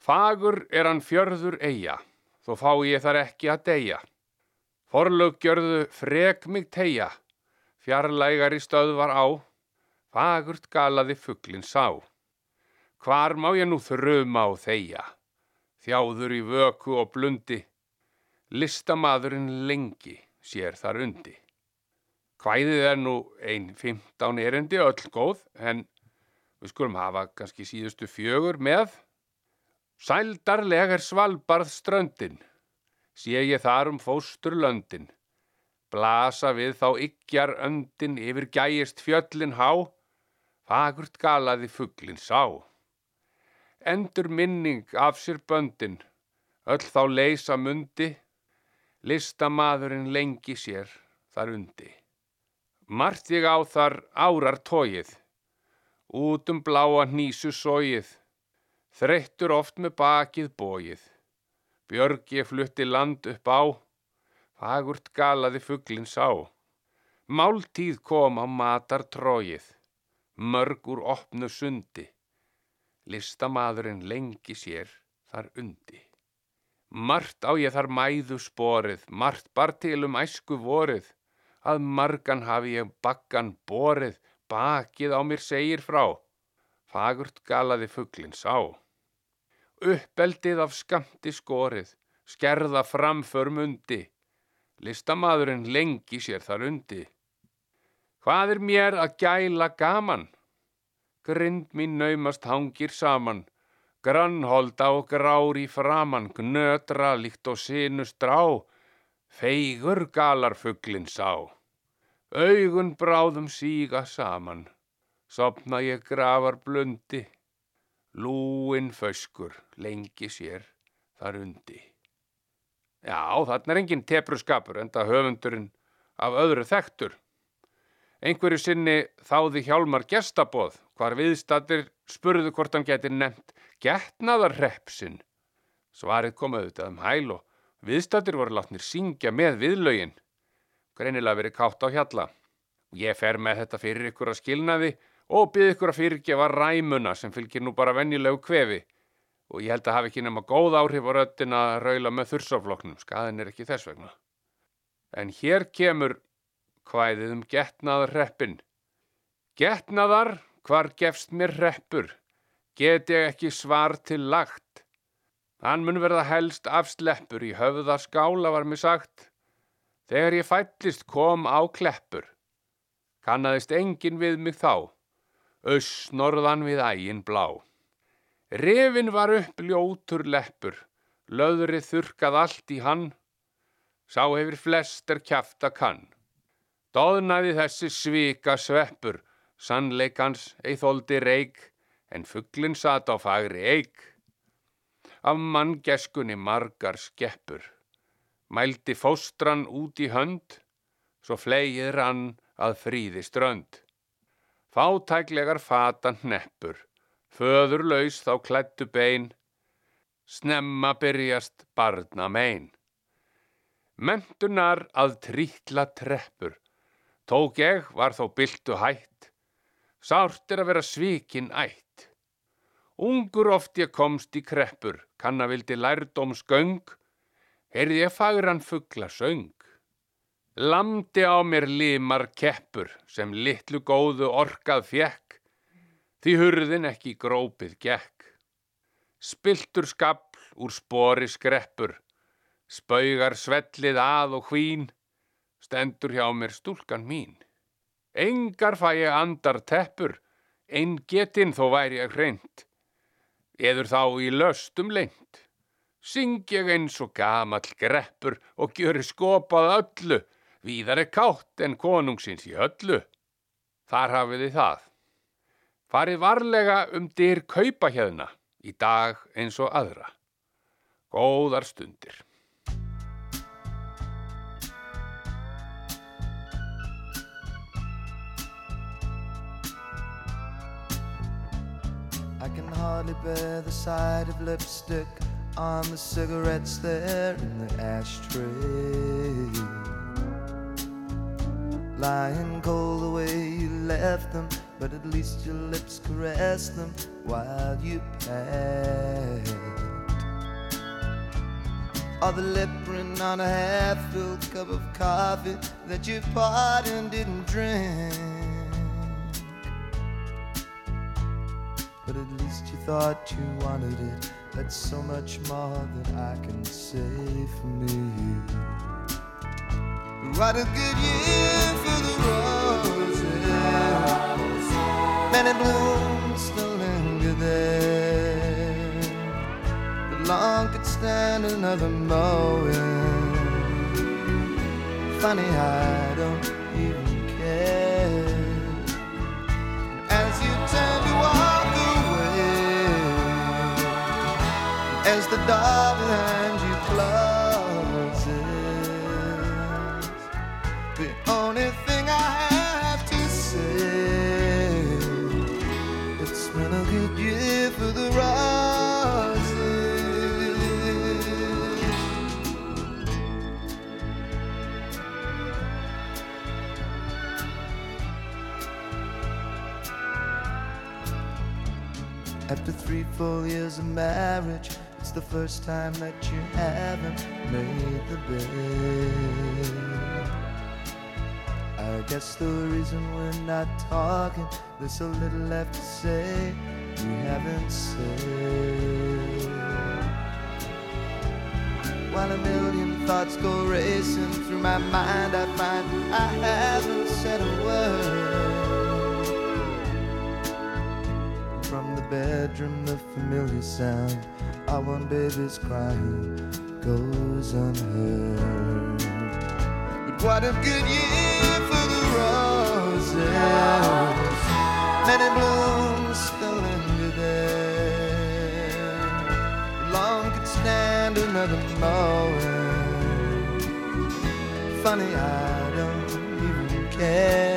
Speaker 5: Fagur er hann fjörður eiga, þó fá ég þar ekki að deyja. Forlög gjörðu frek mig tegja, fjarlægar í stöðvar á, fagurt galaði fugglin sá. Hvar má ég nú þruma á þeia, þjáður í vöku og blundi, listamadurinn lengi sér þar undi. Hvæðið er nú ein 15 erendi öll góð, en við skulum hafa kannski síðustu fjögur með. Sældarleg er svalbarð ströndin, sé ég þar um fóstur löndin. Blasa við þá yggjar öndin yfir gæjist fjöllin há, fagurt galaði fugglin sá. Endur minning af sér böndin, öll þá leysa mundi, listamadurinn lengi sér þar undi. Mart ég á þar árar tóið, út um bláa hnísu sóið, þreyttur oft með bakið bóið. Björg ég flutti land upp á, fagurt galaði fugglin sá. Máltíð kom á matar tróið, mörg úr opnu sundi. Listamadurinn lengi sér þar undi. Mart á ég þar mæðu sporið, mart bar til um æsku vorið, að margan hafi ég bakkan borið, bakið á mér segir frá. Fagurt galaði fugglin sá. Uppeldið af skamti skorið, skerða framför mundi, listamadurinn lengi sér þar undi. Hvað er mér að gæla gaman? Grind mín naumast hangir saman, grannholda og grári framan, gnötra líkt og sinust drá, feigur galar fugglin sá. Augun bráðum síga saman, sopna ég grafar blundi, lúin föskur lengi sér þar undi. Já, þarna er engin tepruskapur enda höfundurinn af öðru þektur. Einhverju sinni þáði hjálmar gestabóð hvar viðstattir spurðu hvort hann geti nefnt getnaðarrepsin. Svarið kom auðvitað um hæl og viðstattir voru látnir syngja með viðlaugin. Greinilega verið kátt á hjalla. Ég fer með þetta fyrir ykkur að skilnaði og byrð ykkur að fyrirgefa ræmuna sem fylgir nú bara venjulegu kvefi og ég held að hafi ekki nema góð áhrif á röttin að raula með þursafloknum, skaðin er ekki þess vegna. En hér kemur hvæðið um getnaðarreppin. Getnaðar, hvar gefst mér reppur? Get ég ekki svar til lagt? Hann mun verða helst afsleppur í höfða skála var mér sagt. Þegar ég fællist kom á kleppur. Kannaðist engin við mig þá. Öss norðan við ægin blá. Refin var upp ljótur leppur. Löðrið þurkað allt í hann. Sá hefur flest er kjafta kann. Dóðnaði þessi svika sveppur, sannleikans eithóldi reik, en fugglin sat á fagri eik. Af manngeskunni margar skeppur, mældi fóstran út í hönd, svo flegið rann að fríði strönd. Fátæklegar fatan hneppur, föður laus þá klættu bein, snemma byrjast barna mein. Mentunar að trítla treppur, Tók ég var þó byltu hætt, sárt er að vera svíkin ætt. Ungur oft ég komst í kreppur, kanna vildi lærdóm sköng, heyrði ég fagran fuggla söng. Lamdi á mér limar keppur sem litlu góðu orkað fjekk, því hurðin ekki grópið gekk. Spiltur skabl úr spori skreppur, spaugar svellið að og hvín, stendur hjá mér stúlkan mín. Engar fæ ég andar teppur, einn getinn þó væri ég hreint. Eður þá í löstum lengt. Syng ég eins og gamall greppur og gjöri skopað öllu, víðar er kátt en konungsins í öllu. Þar hafið þið það. Farið varlega um dyr kaupa hérna, í dag eins og aðra. Góðar stundir.
Speaker 7: I can hardly bear the sight of lipstick on the cigarettes there in the ashtray. Lying cold the way you left them, but at least your lips caressed them while you passed. Or the lip print on a half-filled cup of coffee that you poured and didn't drink. but at least you thought you wanted it. That's so much more than I can say for me. What a good year for the roses. Many blooms still linger there. But long could stand another mowing. Funny, I the only thing I have to say, it's been a good year for the. After three full years of marriage, it's the first time that you haven't made the bed. I guess the reason we're not talking, there's so little left to say we haven't said. While a million thoughts go racing through my mind, I find I haven't said a word. From the bedroom, the familiar sound of one baby's crying goes unheard. But what a good year for the roses. Many blooms still linger there. Long could stand another moment. Funny, I don't even care.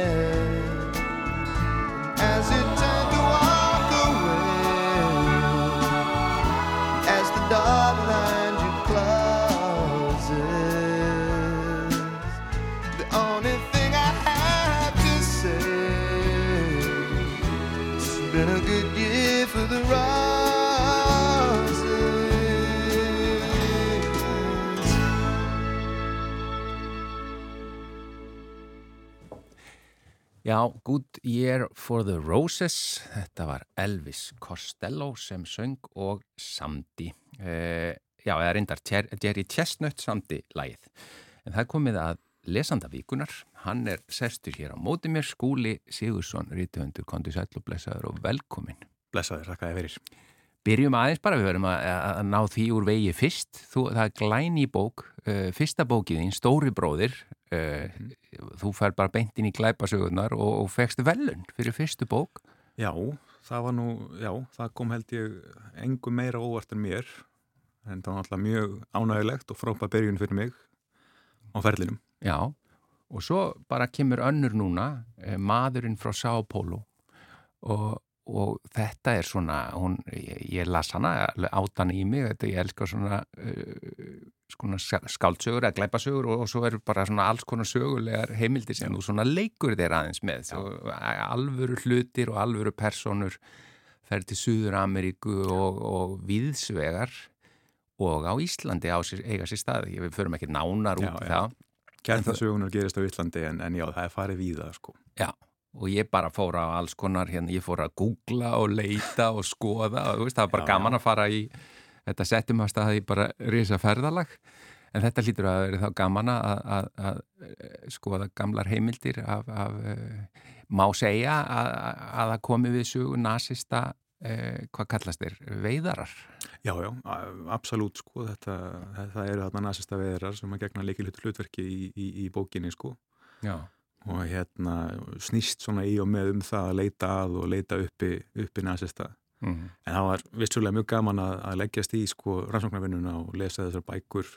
Speaker 1: Já, Good Year for the Roses, þetta var Elvis Costello sem söng og samdi. Eh, já, eða reyndar Jer- Jerry Chestnut samdi lagið. En það komið að lesanda vikunar, hann er sestur hér á móti mér, Skúli Sigursson, rítuhundur, kondi sæll og blessaður og velkomin.
Speaker 8: Blessaður, þakka þér fyrir.
Speaker 1: Byrjum aðeins bara, við verðum að, að ná því úr vegi fyrst. Þú, það er glæni bók, uh, fyrsta bókið þín, Stóri bróðir. Uh, þú fær bara beint inn í glæpasögurnar og, og fegst velun fyrir fyrstu bók.
Speaker 8: Já, það var nú, já, það kom held ég engum meira óvart en mér. En það var náttúrulega mjög ánægilegt og frábæð byrjun fyrir mig á ferlinum.
Speaker 1: Já, og svo bara kemur önnur núna, uh, maðurinn frá Paulo og, og þetta er svona, hún, ég, ég las hana átan í mig, þetta ég elskar svona, uh, svona skáldsögur eða glæpasögur og, og svo eru bara svona alls konar sögulegar heimildir sem þú svona leikur þér aðeins með. Svo, alvöru hlutir og alvöru personur fer til Suður Ameríku og, og viðsvegar og á Íslandi á sér, eiga sér staði, við förum ekki nánar út
Speaker 8: Já, já.
Speaker 1: það.
Speaker 8: Kjarnasögunar gerist á Íslandi en, en já, það er farið víða, sko.
Speaker 1: Já, og ég bara fór á alls konar, hérna, ég fór að googla og leita og skoða og veist, það var bara
Speaker 8: Já,
Speaker 1: gaman að fara í, þetta settum að staði bara risa ferðalag, en þetta lítur að vera þá gaman að, að, að eh, skoða gamlar heimildir af, af uh, má segja að, að það komi við sögu nasista, uh, hvað kallast þeir, veiðarar.
Speaker 8: Já, já, absolutt, sko. Þetta, þetta eru þarna nasista veðrar sem að gegna leikil hlutverki í, í, í bókinni, sko.
Speaker 1: Já.
Speaker 8: Og hérna snýst svona í og með um það að leita að og leita uppi, uppi nasista.
Speaker 1: Mm.
Speaker 8: En það var vissulega mjög gaman að, að leggjast í sko rannsóknarvinnuna og lesa þessar bækur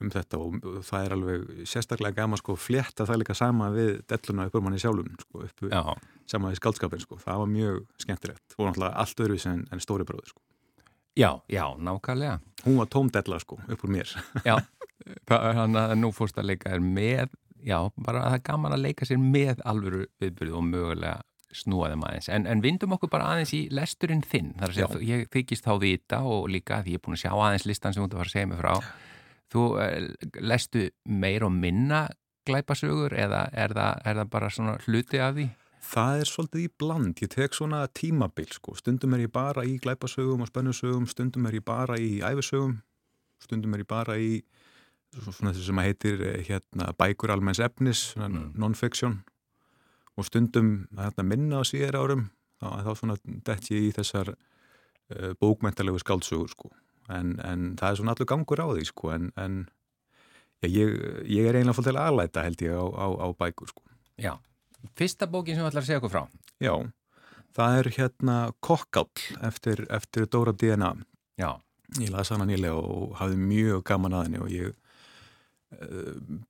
Speaker 8: um þetta og það er alveg sérstaklega gaman sko flétta það líka sama við delluna uppur manni sjálfum sko upp
Speaker 1: Já,
Speaker 8: sama við skaldskapin sko. Það var mjög skemmtilegt og náttúrulega allt öðru en, en stóri bróður sko.
Speaker 1: já, já, nákvæmlega.
Speaker 8: Hún var tóm della sko upp úr mér.
Speaker 1: Já, þannig að nú fórst að leika þér með, já, bara að það er gaman að leika sér með alvöru viðbyrðu og mögulega snúa þeim aðeins. En, en vindum okkur bara aðeins í lesturinn þinn. Það er að segja, þú- ég þykist þá vita og líka því ég er búin að sjá aðeins listan sem þú ert að fara að segja mig frá. Þú uh, lestu meir og minna glæpasögur eða er það, er það bara svona hluti af því?
Speaker 8: Það er svolítið í bland, ég tek svona tímabil sko, stundum er ég bara í glæpasögum og spennusögum, stundum er ég bara í æfisögum, stundum er ég bara í svona þessi sem að heitir eh, hérna bækur almenns efnis,
Speaker 1: Mm.
Speaker 8: non-fiction og stundum hérna, minna á síðar árum, þá, þá svona dett ég í þessar uh, bókmentalegu skáldsögur sko, en, en það er svona allur gangur á því sko, en, en já, ég, ég er eiginlega fólk til aðlæta held ég á, á, á bækur sko.
Speaker 1: Já. Fyrsta bókin sem þú ætlar að segja okkur frá.
Speaker 8: Já, það er hérna kokkáll eftir, eftir Dóra DNA.
Speaker 1: Já.
Speaker 8: Ég las hana nýlega og hafði mjög gaman að henni og ég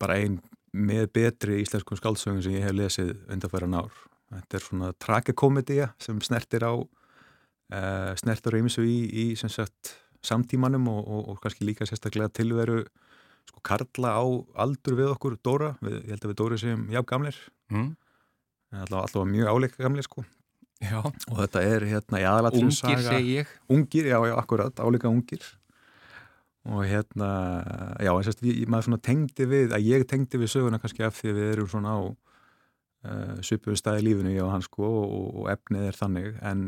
Speaker 8: bara ein með betri íslenskum skáldsögum sem ég hef lesið undanfæran ár. Þetta er svona tragikomedia sem snertir á uh, snertir á ýmisu í, í sem sagt samtímanum og, og, og kannski líka sérstaklega tilveru sko karla á aldur við okkur Dóra, við, ég held að við Dóri séum já gamlir,
Speaker 1: Mm.
Speaker 8: alltaf, alltaf mjög áleika gamlir sko
Speaker 1: Já.
Speaker 8: og þetta er hérna í aðalatrinu
Speaker 1: Ungir
Speaker 8: saga
Speaker 1: segi ég.
Speaker 8: ungir, já, já, akkurat, álíka ungir og hérna já, en sérst, maður svona tengdi við að ég tengdi við söguna kannski af því við erum svona á uh, svipuðu staði í lífinu ég og hann sko og, og efnið er þannig en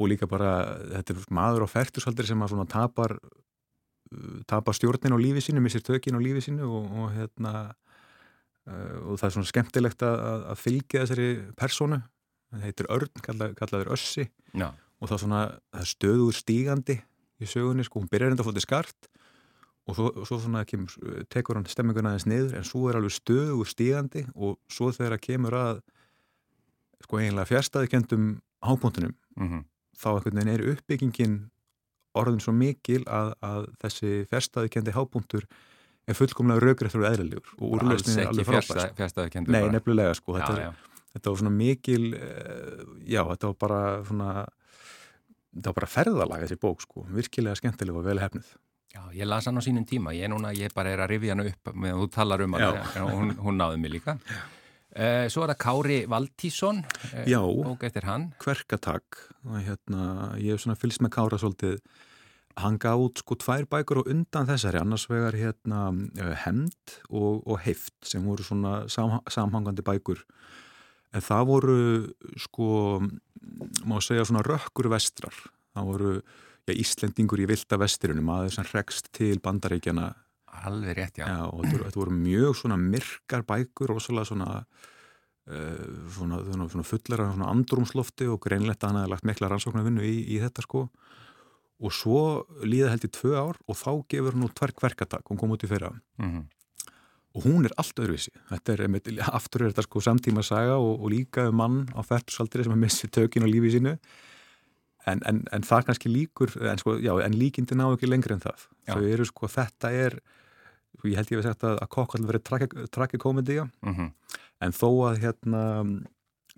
Speaker 8: og líka bara þetta er maður á færtursaldri sem að svona tapar uh, tapar stjórnin á lífi sínu, missir tökin á lífi sínu og, og hérna uh, og það er svona skemmtilegt að, að fylgja þessari personu það heitir Örn, kalla, kallaður Össi.
Speaker 1: Já.
Speaker 8: og það er svona það er stöður stígandi í sögunni sko, hún byrjar enda fótið skart og svo, svo svona kemur, tekur hann stemminguna aðeins niður en svo er alveg stöður stígandi og svo þegar það kemur að sko eiginlega fjärstaðikendum hápuntunum
Speaker 1: Mm -hmm.
Speaker 8: þá einhvern veginn er uppbyggingin orðin svo mikil að, að þessi fjärstaðikendi hápuntur er fullkomlega raugrættur og eðlilegur og úrlösnin er alveg frábært.
Speaker 1: fjärstaði kendur
Speaker 8: Nei, nefnilega sko, þetta,
Speaker 1: já,
Speaker 8: er,
Speaker 1: já.
Speaker 8: þetta var svona mikil, uh, já, þetta var bara svona, þetta var bara ferðalag þessi bók sko, virkilega skemmtileg og vel hefnuð.
Speaker 1: Já, ég las hann á sínum tíma, ég er núna, ég bara er að rifja hann upp meðan þú talar um hann,
Speaker 8: Já.
Speaker 1: hún, hún náði mig líka. Uh, svo er það Kári Valtísson, uh,
Speaker 8: Já.
Speaker 1: bók eftir hann.
Speaker 8: Kverkatak, og hérna, ég hef svona fylgst með Kára svolítið, hann gaf út sko tvær bækur og undan þessari, annars vegar hérna uh, Hemd og, og Heift sem voru svona sam, samhangandi bækur, en það voru sko, má segja svona rökkur vestrar, það voru já, Íslendingur í vilda vestirunum, aðeins sem rekst til bandaríkjana
Speaker 1: Alveg rétt, já.
Speaker 8: Já, og þetta voru, mjög svona myrkar bækur, rosalega svona, uh, svona, svona, svona fullar af svona andrumslofti og greinlegt að hann hefði lagt mikla rannsóknarvinnu í, í þetta sko. Og svo líða held í tvö ár og þá gefur hann nú tverk verkatak, hún kom út í fyrra.
Speaker 1: Mm
Speaker 8: og hún er allt öðruvísi. Þetta er, aftur er þetta sko samtíma saga og, og líka um mann á færtusaldri sem að missi tökin á lífi sínu en, en, en það kannski líkur, en, sko, já, en líkindi ná ekki lengri en það. Þau eru sko, þetta er, sko, ég held ég að sagt að, að kokkall verið trakikomedía
Speaker 1: -hmm.
Speaker 8: en þó að hérna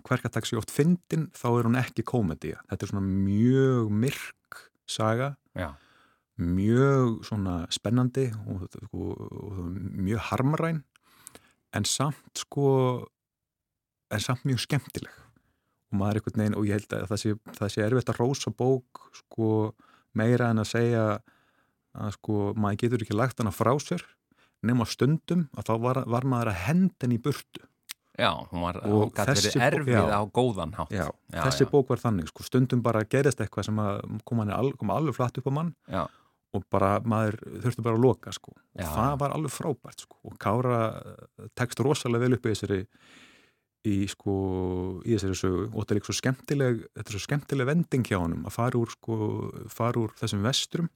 Speaker 8: hverkatak sé oft fyndin þá er hún ekki komedía. Þetta er svona mjög myrk saga
Speaker 1: Já,
Speaker 8: mjög svona spennandi og, og, og mjög harmaræn en samt sko en samt mjög skemmtileg og maður er einhvern veginn og ég held að það sé, það sé erfitt að rósa bók sko meira en að segja að sko maður getur ekki lagt hana frá sér nema stundum að þá var, var maður að henda henni í burtu
Speaker 1: já hún var, hún gæti verið erfið
Speaker 8: já.
Speaker 1: á góðan hátt.
Speaker 8: Já,
Speaker 1: Já,
Speaker 8: þessi
Speaker 1: já.
Speaker 8: bók var þannig sko stundum bara gerist eitthvað sem að kom, hann al, kom alveg flatt upp á mann
Speaker 1: Já,
Speaker 8: og bara maður þurfti bara að loka sko. Og
Speaker 1: Já,
Speaker 8: það var alveg frábært sko. Og Kára eh, tekst rosalega vel upp í þessari í sko í þessari sögu. Og þetta er svo skemmtileg þetta er svo skemmtileg vending hjá honum að fara úr sko fara úr þessum vestrum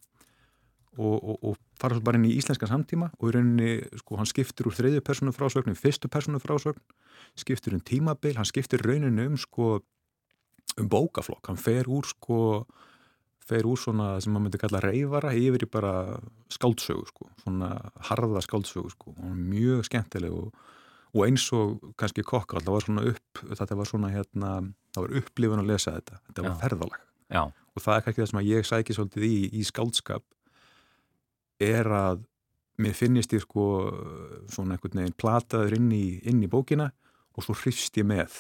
Speaker 8: og, og, og fara svo bara inn í íslenskan samtíma og í rauninni sko hann skiptir úr þriðju personu frásögn í fyrstu personu frásögn skiptir um tímabil, hann skiptir rauninni um sko um bókaflokk, hann fer úr sko fer úr svona sem maður myndi kalla reyfara yfir í bara skáldsögu sko, svona harða skáldsögu sko, er mjög skemmtileg og, og eins og kannski kokkall, það var svona upp þetta var svona hérna, það var upplifun að lesa þetta, þetta var ferðalag.
Speaker 1: Já,
Speaker 8: og það er kannski það sem að ég sæki svolítið í, í skáldskap er að mér finnist ég sko svona einhvern veginn plataður inn í, inn í bókina og svo hrist ég með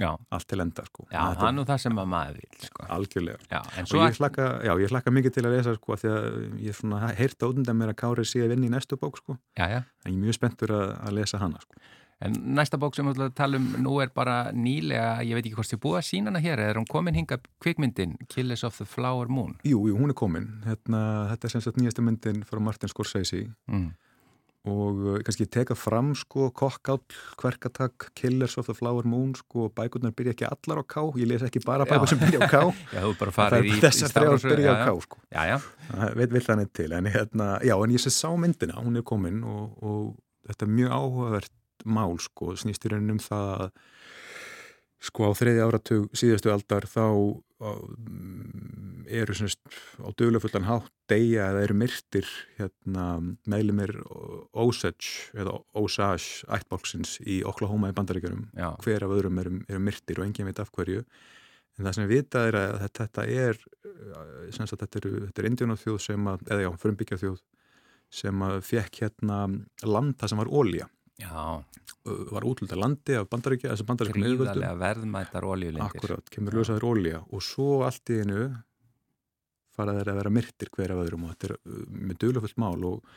Speaker 1: já.
Speaker 8: allt til enda sko
Speaker 1: Já, það er nú það sem að maður vil, sko.
Speaker 8: algjörlega
Speaker 1: Já,
Speaker 8: og ég hlakka, já, ég hlakka mikið til að lesa sko því að ég svona heyrt átundan mér að Kári sé að vinna í næstu bók sko
Speaker 1: Já, já.
Speaker 8: en ég er mjög spenntur að, að lesa hana sko
Speaker 1: En næsta bók sem við ætlum að tala um nú er bara nýlega, ég veit ekki hvort þið búið að sína hana hér, er hún komin hinga kvikmyndin Killers of the Flower Moon?
Speaker 8: Jú, jú, hún er komin hérna, þetta er sem sagt nýjasta myndin frá Martin Scorsese
Speaker 1: Mm.
Speaker 8: Og uh, kannski teka fram sko kokkáll, kverkatak, Killers of the Flower Moon sko, bækurnar byrja ekki allar á K ég les ekki bara bækur
Speaker 1: Já.
Speaker 8: sem byrja á K
Speaker 1: Já, þú bara
Speaker 8: það
Speaker 1: farið í, í
Speaker 8: þessar
Speaker 1: stafrófsröð,
Speaker 8: byrja á
Speaker 1: já,
Speaker 8: K
Speaker 1: já.
Speaker 8: sko veit vill þannig til en, hérna, já, en ég sé sá myndina, hún er komin og, og þetta er mjög áhugavert mál sko, snýst í rauninum það að sko á þriði áratug síðastu aldar þá mm, eru semst á dögulefullan hátt deyja eða eru myrtir hérna, meðlumir Osage eða Osage ættbálksins í Oklahoma í bandaríkjörum hver af öðrum eru, eru myrtir og enginn veit af hverju. En það sem við vitað er að þetta, er sem sagt þetta eru, þetta er indjónaþjóð sem að, eða já, frumbyggjaþjóð sem að fekk hérna land það sem var ólja,
Speaker 1: já,
Speaker 8: var útlunda landi af bandaríkja,
Speaker 1: gríðarlega verðmættar oljulindir.
Speaker 8: Akkurat, kemur ljósaður ólja og svo allt í einu fara þeir að vera myrtir hver af öðrum og þetta er uh, með duglufullt mál og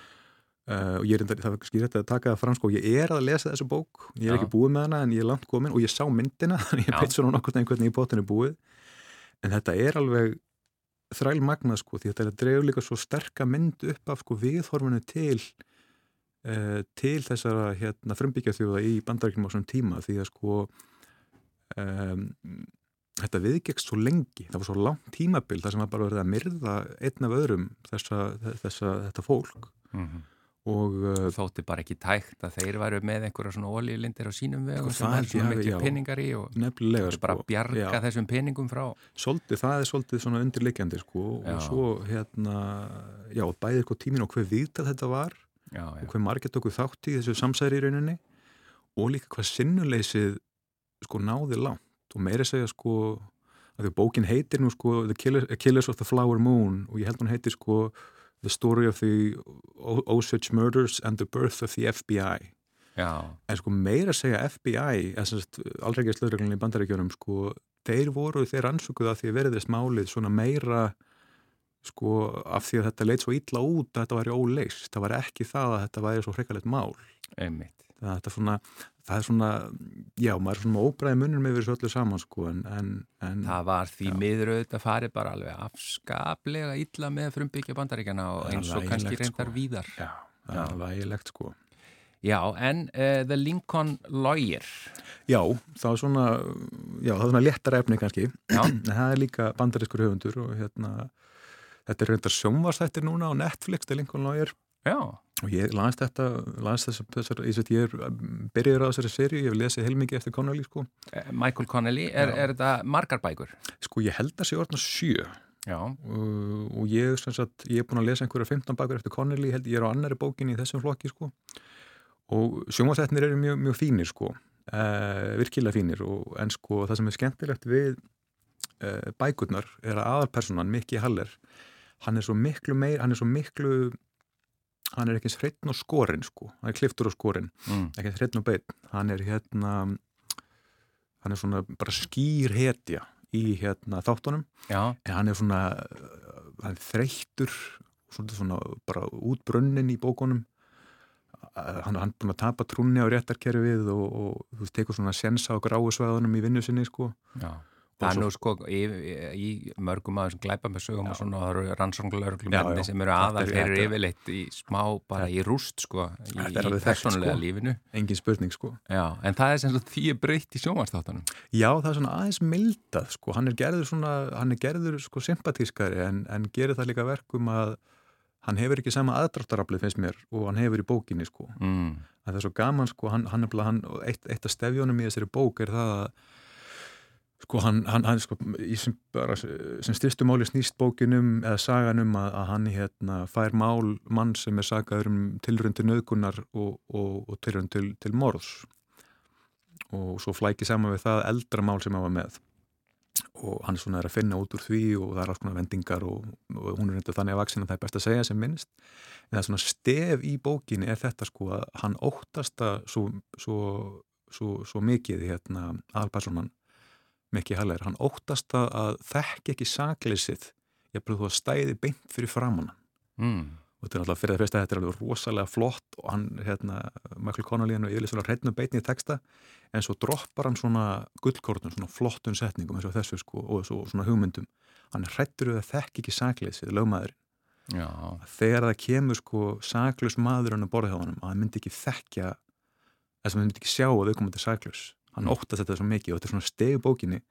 Speaker 8: Uh, og ég er það er skýrt að taka það fram sko, ég er að lesa þessu bók, ég er
Speaker 1: Já.
Speaker 8: ekki búið með hana en ég er langt komin og ég sá myndina þannig ég
Speaker 1: Já.
Speaker 8: veit svona nokkur neginn hvernig í bóttinu er búið en þetta er alveg þræl magnað sko, því þetta dregur líka svo sterka mynd upp af sko viðhorfunu til uh, til þessara hérna frumbyggja þjóða í bandaríkjum á svona tíma því að sko um, þetta viðgekst svo lengi, það var svo langt tímabil þar sem var bara verið að myrða einn af öðrum þessa, þessa, þetta fólk.
Speaker 1: Mhm.
Speaker 8: og uh,
Speaker 1: Þótti bara ekki tækt að þeir væru með einhverja svona olílindir á sínum vegum
Speaker 8: Sko,
Speaker 1: sem
Speaker 8: það ég
Speaker 1: svona miklu
Speaker 8: já.
Speaker 1: peningar í og
Speaker 8: nefnilega
Speaker 1: er bara bjarga
Speaker 8: já,
Speaker 1: þessum peningum frá.
Speaker 8: Svolítið, það er svolítið svona undirleikjandi sko,
Speaker 1: Já.
Speaker 8: og svo hérna já, bæðið sko tímin og hver viðtal þetta var og hver margir tóku þátt í þessu samsæri í rauninni og líka hvað sinnuleysið sko náði langt og meira segja sko að því bókin heitir nú sko The Killers, Killers of the Flower Moon og ég held hún heitir sko The Story of the Osage Murders and the Birth of the FBI
Speaker 1: já,
Speaker 8: en sko meira segja FBI aldrei ekki slöðreglunni í bandaríkjunum sko, þeir voru þeir ansökuð að því að verðist málið svona meira sko af því að þetta leit svo illa út að þetta væri óleist, það var ekki það að þetta væri svo hreikalegt mál.
Speaker 1: Einmitt
Speaker 8: það, þetta er svona, það er svona já, maður er svona óbræði munum með þessu öllu saman sko en, en, en
Speaker 1: Það var því
Speaker 8: Já.
Speaker 1: miður auðvitað farið bara alveg afskaplega illa með frumbyggja bandaríkjana og eins og kannski reyndar
Speaker 8: sko.
Speaker 1: víðar.
Speaker 8: já, það er vægilegt sko.
Speaker 1: Já, en uh, The Lincoln Lawyer,
Speaker 8: já, það er svona já, það er svona léttara efni kannski. En það er líka bandarískur höfundur og hérna þetta er reyndar sjónvarsættir núna á Netflix til Lincoln Lawyer.
Speaker 1: Já,
Speaker 8: og ég las þetta, las þess, þessar, þessar, ég er byrjaður á þessari seri, ég hef lesið heilmikið eftir Connolly sko,
Speaker 1: eh, Michael Connelly, er, er þetta margar bækur?
Speaker 8: sko ég held að sé orðna sjö. Uh, og ég, sagt, ég er búin að lesa einhverja 15 bakur eftir Connelly, held ég er á annari bókin í þessum flokki sko. Og sjónvarsætnir eru mjög, mjög fínir sko. Uh, virkilega fínir. Og, en sko það sem er skemmtilegt við uh, bækurnar er að aðalpersonan Mikki Haller, hann er svo miklu meir, hann er svo miklu hann er ekki hreitn og skorinn sko. Hann er kliftur og skorinn,
Speaker 1: mm.
Speaker 8: ekki hreitn og beinn. Hann er hérna hann er svona bara skýr hetja í hérna þáttunum.
Speaker 1: Já,
Speaker 8: en hann er svona uh, hann er þreyttur svolítið svona bara útbrunnin í bókunum. Uh, hann er búin að tapa trúnni á réttarkerfið og, og þú veist, tekur svona sensa á gráu sveðunum í vinnu sinni sko.
Speaker 1: Já.
Speaker 8: Og
Speaker 1: Það er nú sko í, í mörgum aðeins glæpa með sögum og svona, það eru rannsóknlörglum
Speaker 8: Já, já.
Speaker 1: sem eru aðal,
Speaker 8: er-
Speaker 1: þeir eru
Speaker 8: þetta er-
Speaker 1: yfirleitt í smá, bara í rúst sko, í,
Speaker 8: er
Speaker 1: í persónulega
Speaker 8: sko.
Speaker 1: lífinu.
Speaker 8: engin spurning sko
Speaker 1: Já, en það er sem sagt því er breytt í sjónvarstáttunum.
Speaker 8: já það er svona aðeins mildað sko hann er gerður svona, hann er gerður sko sympatískari en, en gerir það líka verkum að hann hefur ekki sama aðdráttaraflið finnst mér og hann hefur í bókinni sko
Speaker 1: Mm.
Speaker 8: að það er svo gaman sko, hann, hann, nefnilega- hann eitt, eitt af stefjónum í þessari bók er það að sko hann, hann, hann sko, sem, bara, sem styrstu máli snýst bókinum eða sagan um að, að hann hérna fær mál mann sem er sagaður um tilrönd til nöðgunar og, og, og tilrönd til, til morðs. Og svo flæki saman við það eldra mál sem hann var með. Og hann svona er að finna út úr því og það er alls konar vendingar og, og hún er reynda þannig að vaksin að það er best að segja sem minnst. En það svona stef í bókinni er þetta sko að hann óttast að svo, svo, svo, svo mikið hérna aðalpersonan Mikki Haller, hann óttast að, að þekki ekki sakleysið ég þú að stæði beint fyrir framann
Speaker 1: Mm.
Speaker 8: og þetta er alltaf fyrir það fyrsta þetta er alveg rosalega flott og hann, hérna, Michael Connolly hann er yfirlega svona hreitnum beitni í texta en svo droppar hann svona gullkortun, svona flottun setningum eins og þessu sko og svo, svona hugmyndum. Hann við að þekki ekki sakleysið lögmaðurinn.
Speaker 1: Já,
Speaker 8: þegar það kemur sko saklaus maður hann að borða hjá honum að hann myndi ekki þekkja þess að hann myndi ekki sjá að þau komandi saklaus hann óttast þetta svo mikið og þetta er svona stegu bókinni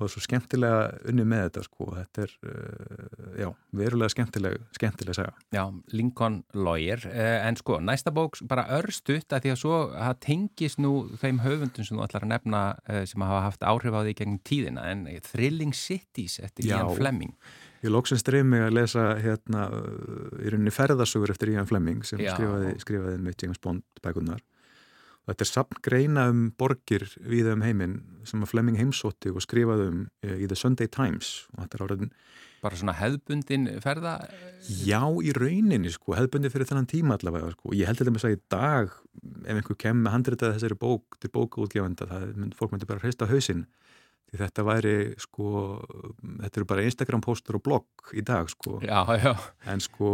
Speaker 8: og það er svo skemmtilega unni með þetta sko þetta er, uh, já, verulega skemmtileg skemmtileg saga
Speaker 1: já, Lincoln Lawyer, eh, en sko, næsta bók bara örstutt að því að svo það tengist nú þeim höfundum sem þú ætlar að nefna eh, sem hafa haft áhrif á því gegn tíðina, en Thrilling Cities eftir
Speaker 8: Já.
Speaker 1: Ian Fleming.
Speaker 8: Ég loksins dreif mig að lesa hérna í rauninni ferðasögur eftir Ian Fleming sem
Speaker 1: Já.
Speaker 8: skrifaði, skrifaði með James Bond bækunar. Þetta er samt greina um borgir við um heiminn sem að Fleming heimsótti og skrifaði um eh, í The Sunday Times og þetta er áraðin,
Speaker 1: Bara svona hefðbundin ferða.
Speaker 8: já í rauninni sko, hefðbundi fyrir þennan tíma allavega sko. Ég held þetta með að í dag ef einhver kem með handritað þessari bók til bókaútgefanda, það mynd, fólk myndi bara hreista hausinn því þetta væri sko, þetta eru bara Instagram postur og blogg í dag sko.
Speaker 1: Já, já,
Speaker 8: en sko,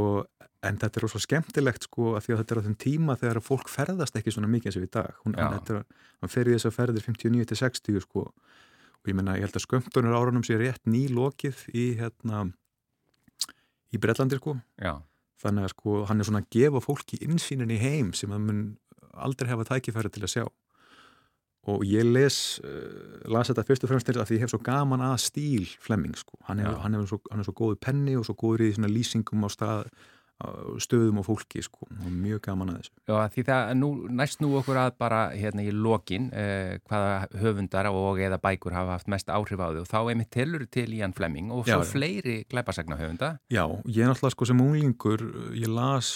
Speaker 8: en þetta er rosa skemmtilegt sko að því að þetta er á þeim tíma þegar fólk ferðast ekki svona mikið eins og í dag. Hún, er, hann fer í þess að ferðir 59 til 60 sko. Og ég menna, ég held að skömmtunur árunum sé rétt nýlokið í hérna í Bretlandi sko.
Speaker 1: Já,
Speaker 8: þannig að sko hann er svona að gefa fólki insýnin í heim sem að mun aldrei hafa tækifæri til að sjá og ég les uh, las þetta fyrst og fremst að því ég hef svo gaman að stíl Flemming sko, hann, hef, hann, hef svo, hann er svo góðu penni og svo góður í svona lýsingum á stað, stöðum og fólki sko, og mjög gaman að þessu.
Speaker 1: Já, því það nú, næst nú okkur að bara hérna í lokin eh, hvaða höfundar og eða bækur hafa haft mest áhrif á þau og þá einmitt telur til Ian Fleming og svo
Speaker 8: Já,
Speaker 1: fleiri glæpasagna höfunda.
Speaker 8: Já, ég er náttúrulega sko sem unglingur ég las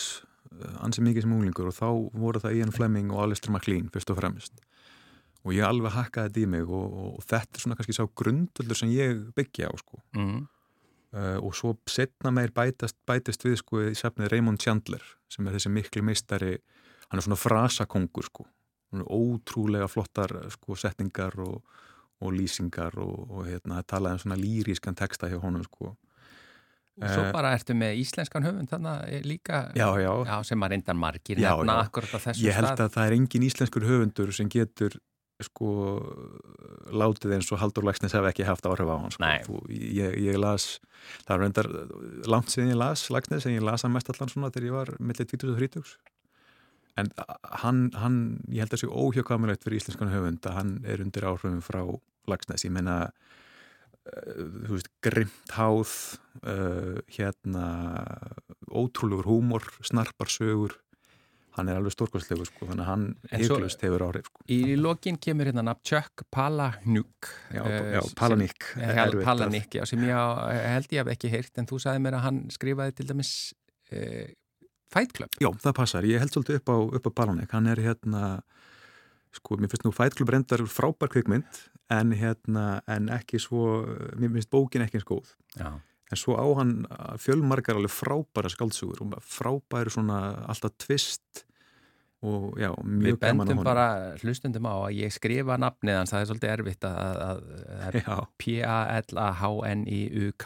Speaker 8: uh, ansi mikið sem unglingur og þá voru það Ian Fleming og Alistair MacLean fyrst og fremst og ég alveg hakkaði þetta í mig og, og, þetta er svona kannski sá grundvöldur sem ég byggja á sko.
Speaker 1: Mm.
Speaker 8: uh, og svo setna meir bætast, bætist við sko í sefnið Raymond Chandler sem er þessi miklu meistari. Hann er svona frasakongur sko. Hann er ótrúlega flottar sko setningar og, og lýsingar og, og hérna það talaði um svona lýrískan texta hjá honum sko.
Speaker 1: Og svo
Speaker 8: Eh,
Speaker 1: bara ertu með íslenskan höfund þannig líka?
Speaker 8: Já, já,
Speaker 1: já, sem að reyndan margir nefna akkurat á þessu
Speaker 8: Ég held
Speaker 1: stað.
Speaker 8: að það er engin íslenskur höfundur sem getur sko látið eins og Haldur Lagsnes hef ekki haft áhrif á hann sko. Ég, ég las það er reyndar langt síðan ég las Lagsnes en ég las hann mest allan svona þegar ég var millir 20 og 30 en hann, hann ég held að sé óhjökkamilegt fyrir íslenskan höfund að hann er undir áhrifum frá Lagsnes, ég meina uh, þú veist, grimt háð uh, hérna ótrúlegur húmor, snarpar sögur hann er alveg stórkostlegur sko, þannig að hann heiklust hefur áhrif sko.
Speaker 1: Í lokin kemur hérna nafn Chuck Palahniuk
Speaker 8: já,
Speaker 1: eh,
Speaker 8: já, Palaník
Speaker 1: Hel- Palaník, já, sem ég held ég hef ekki heyrt en þú sagði mér að hann skrifaði til dæmis uh, Fight Club.
Speaker 8: Já, það passar, ég held svolítið upp á, upp á Palaník hann er hérna sko, mér finnst nú Fight Club reyndar frábær kvikmynd en hérna, en ekki svo mér finnst bókin ekki eins góð.
Speaker 1: Já,
Speaker 8: en svo á hann fjölmargar alveg frábæra skaldsugur og frábæri svona alltaf tvist og já,
Speaker 1: Við
Speaker 8: mjög gaman á
Speaker 1: bendum
Speaker 8: honum
Speaker 1: bara hlustundum á að ég skrifa nafnið hans, það er svolítið erfitt að, að, að, að P-A-L-A-H-N-I-U-K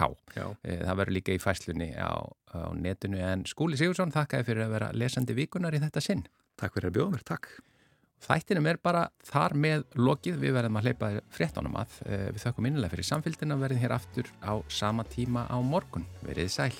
Speaker 1: Eh, Það verður líka í fæslunni á, á netinu en Skúli Sigursson þakkaði fyrir að vera lesandi vikunar í þetta sinn.
Speaker 8: takk fyrir að bjóða mér, takk
Speaker 1: Þættinum er bara þar með lokið, við verðum að hleypa fréttanum að. Eh, Við þökkum innilega fyrir samfélgina og verðum hér aftur á sama tíma á morgun. Verið sæl.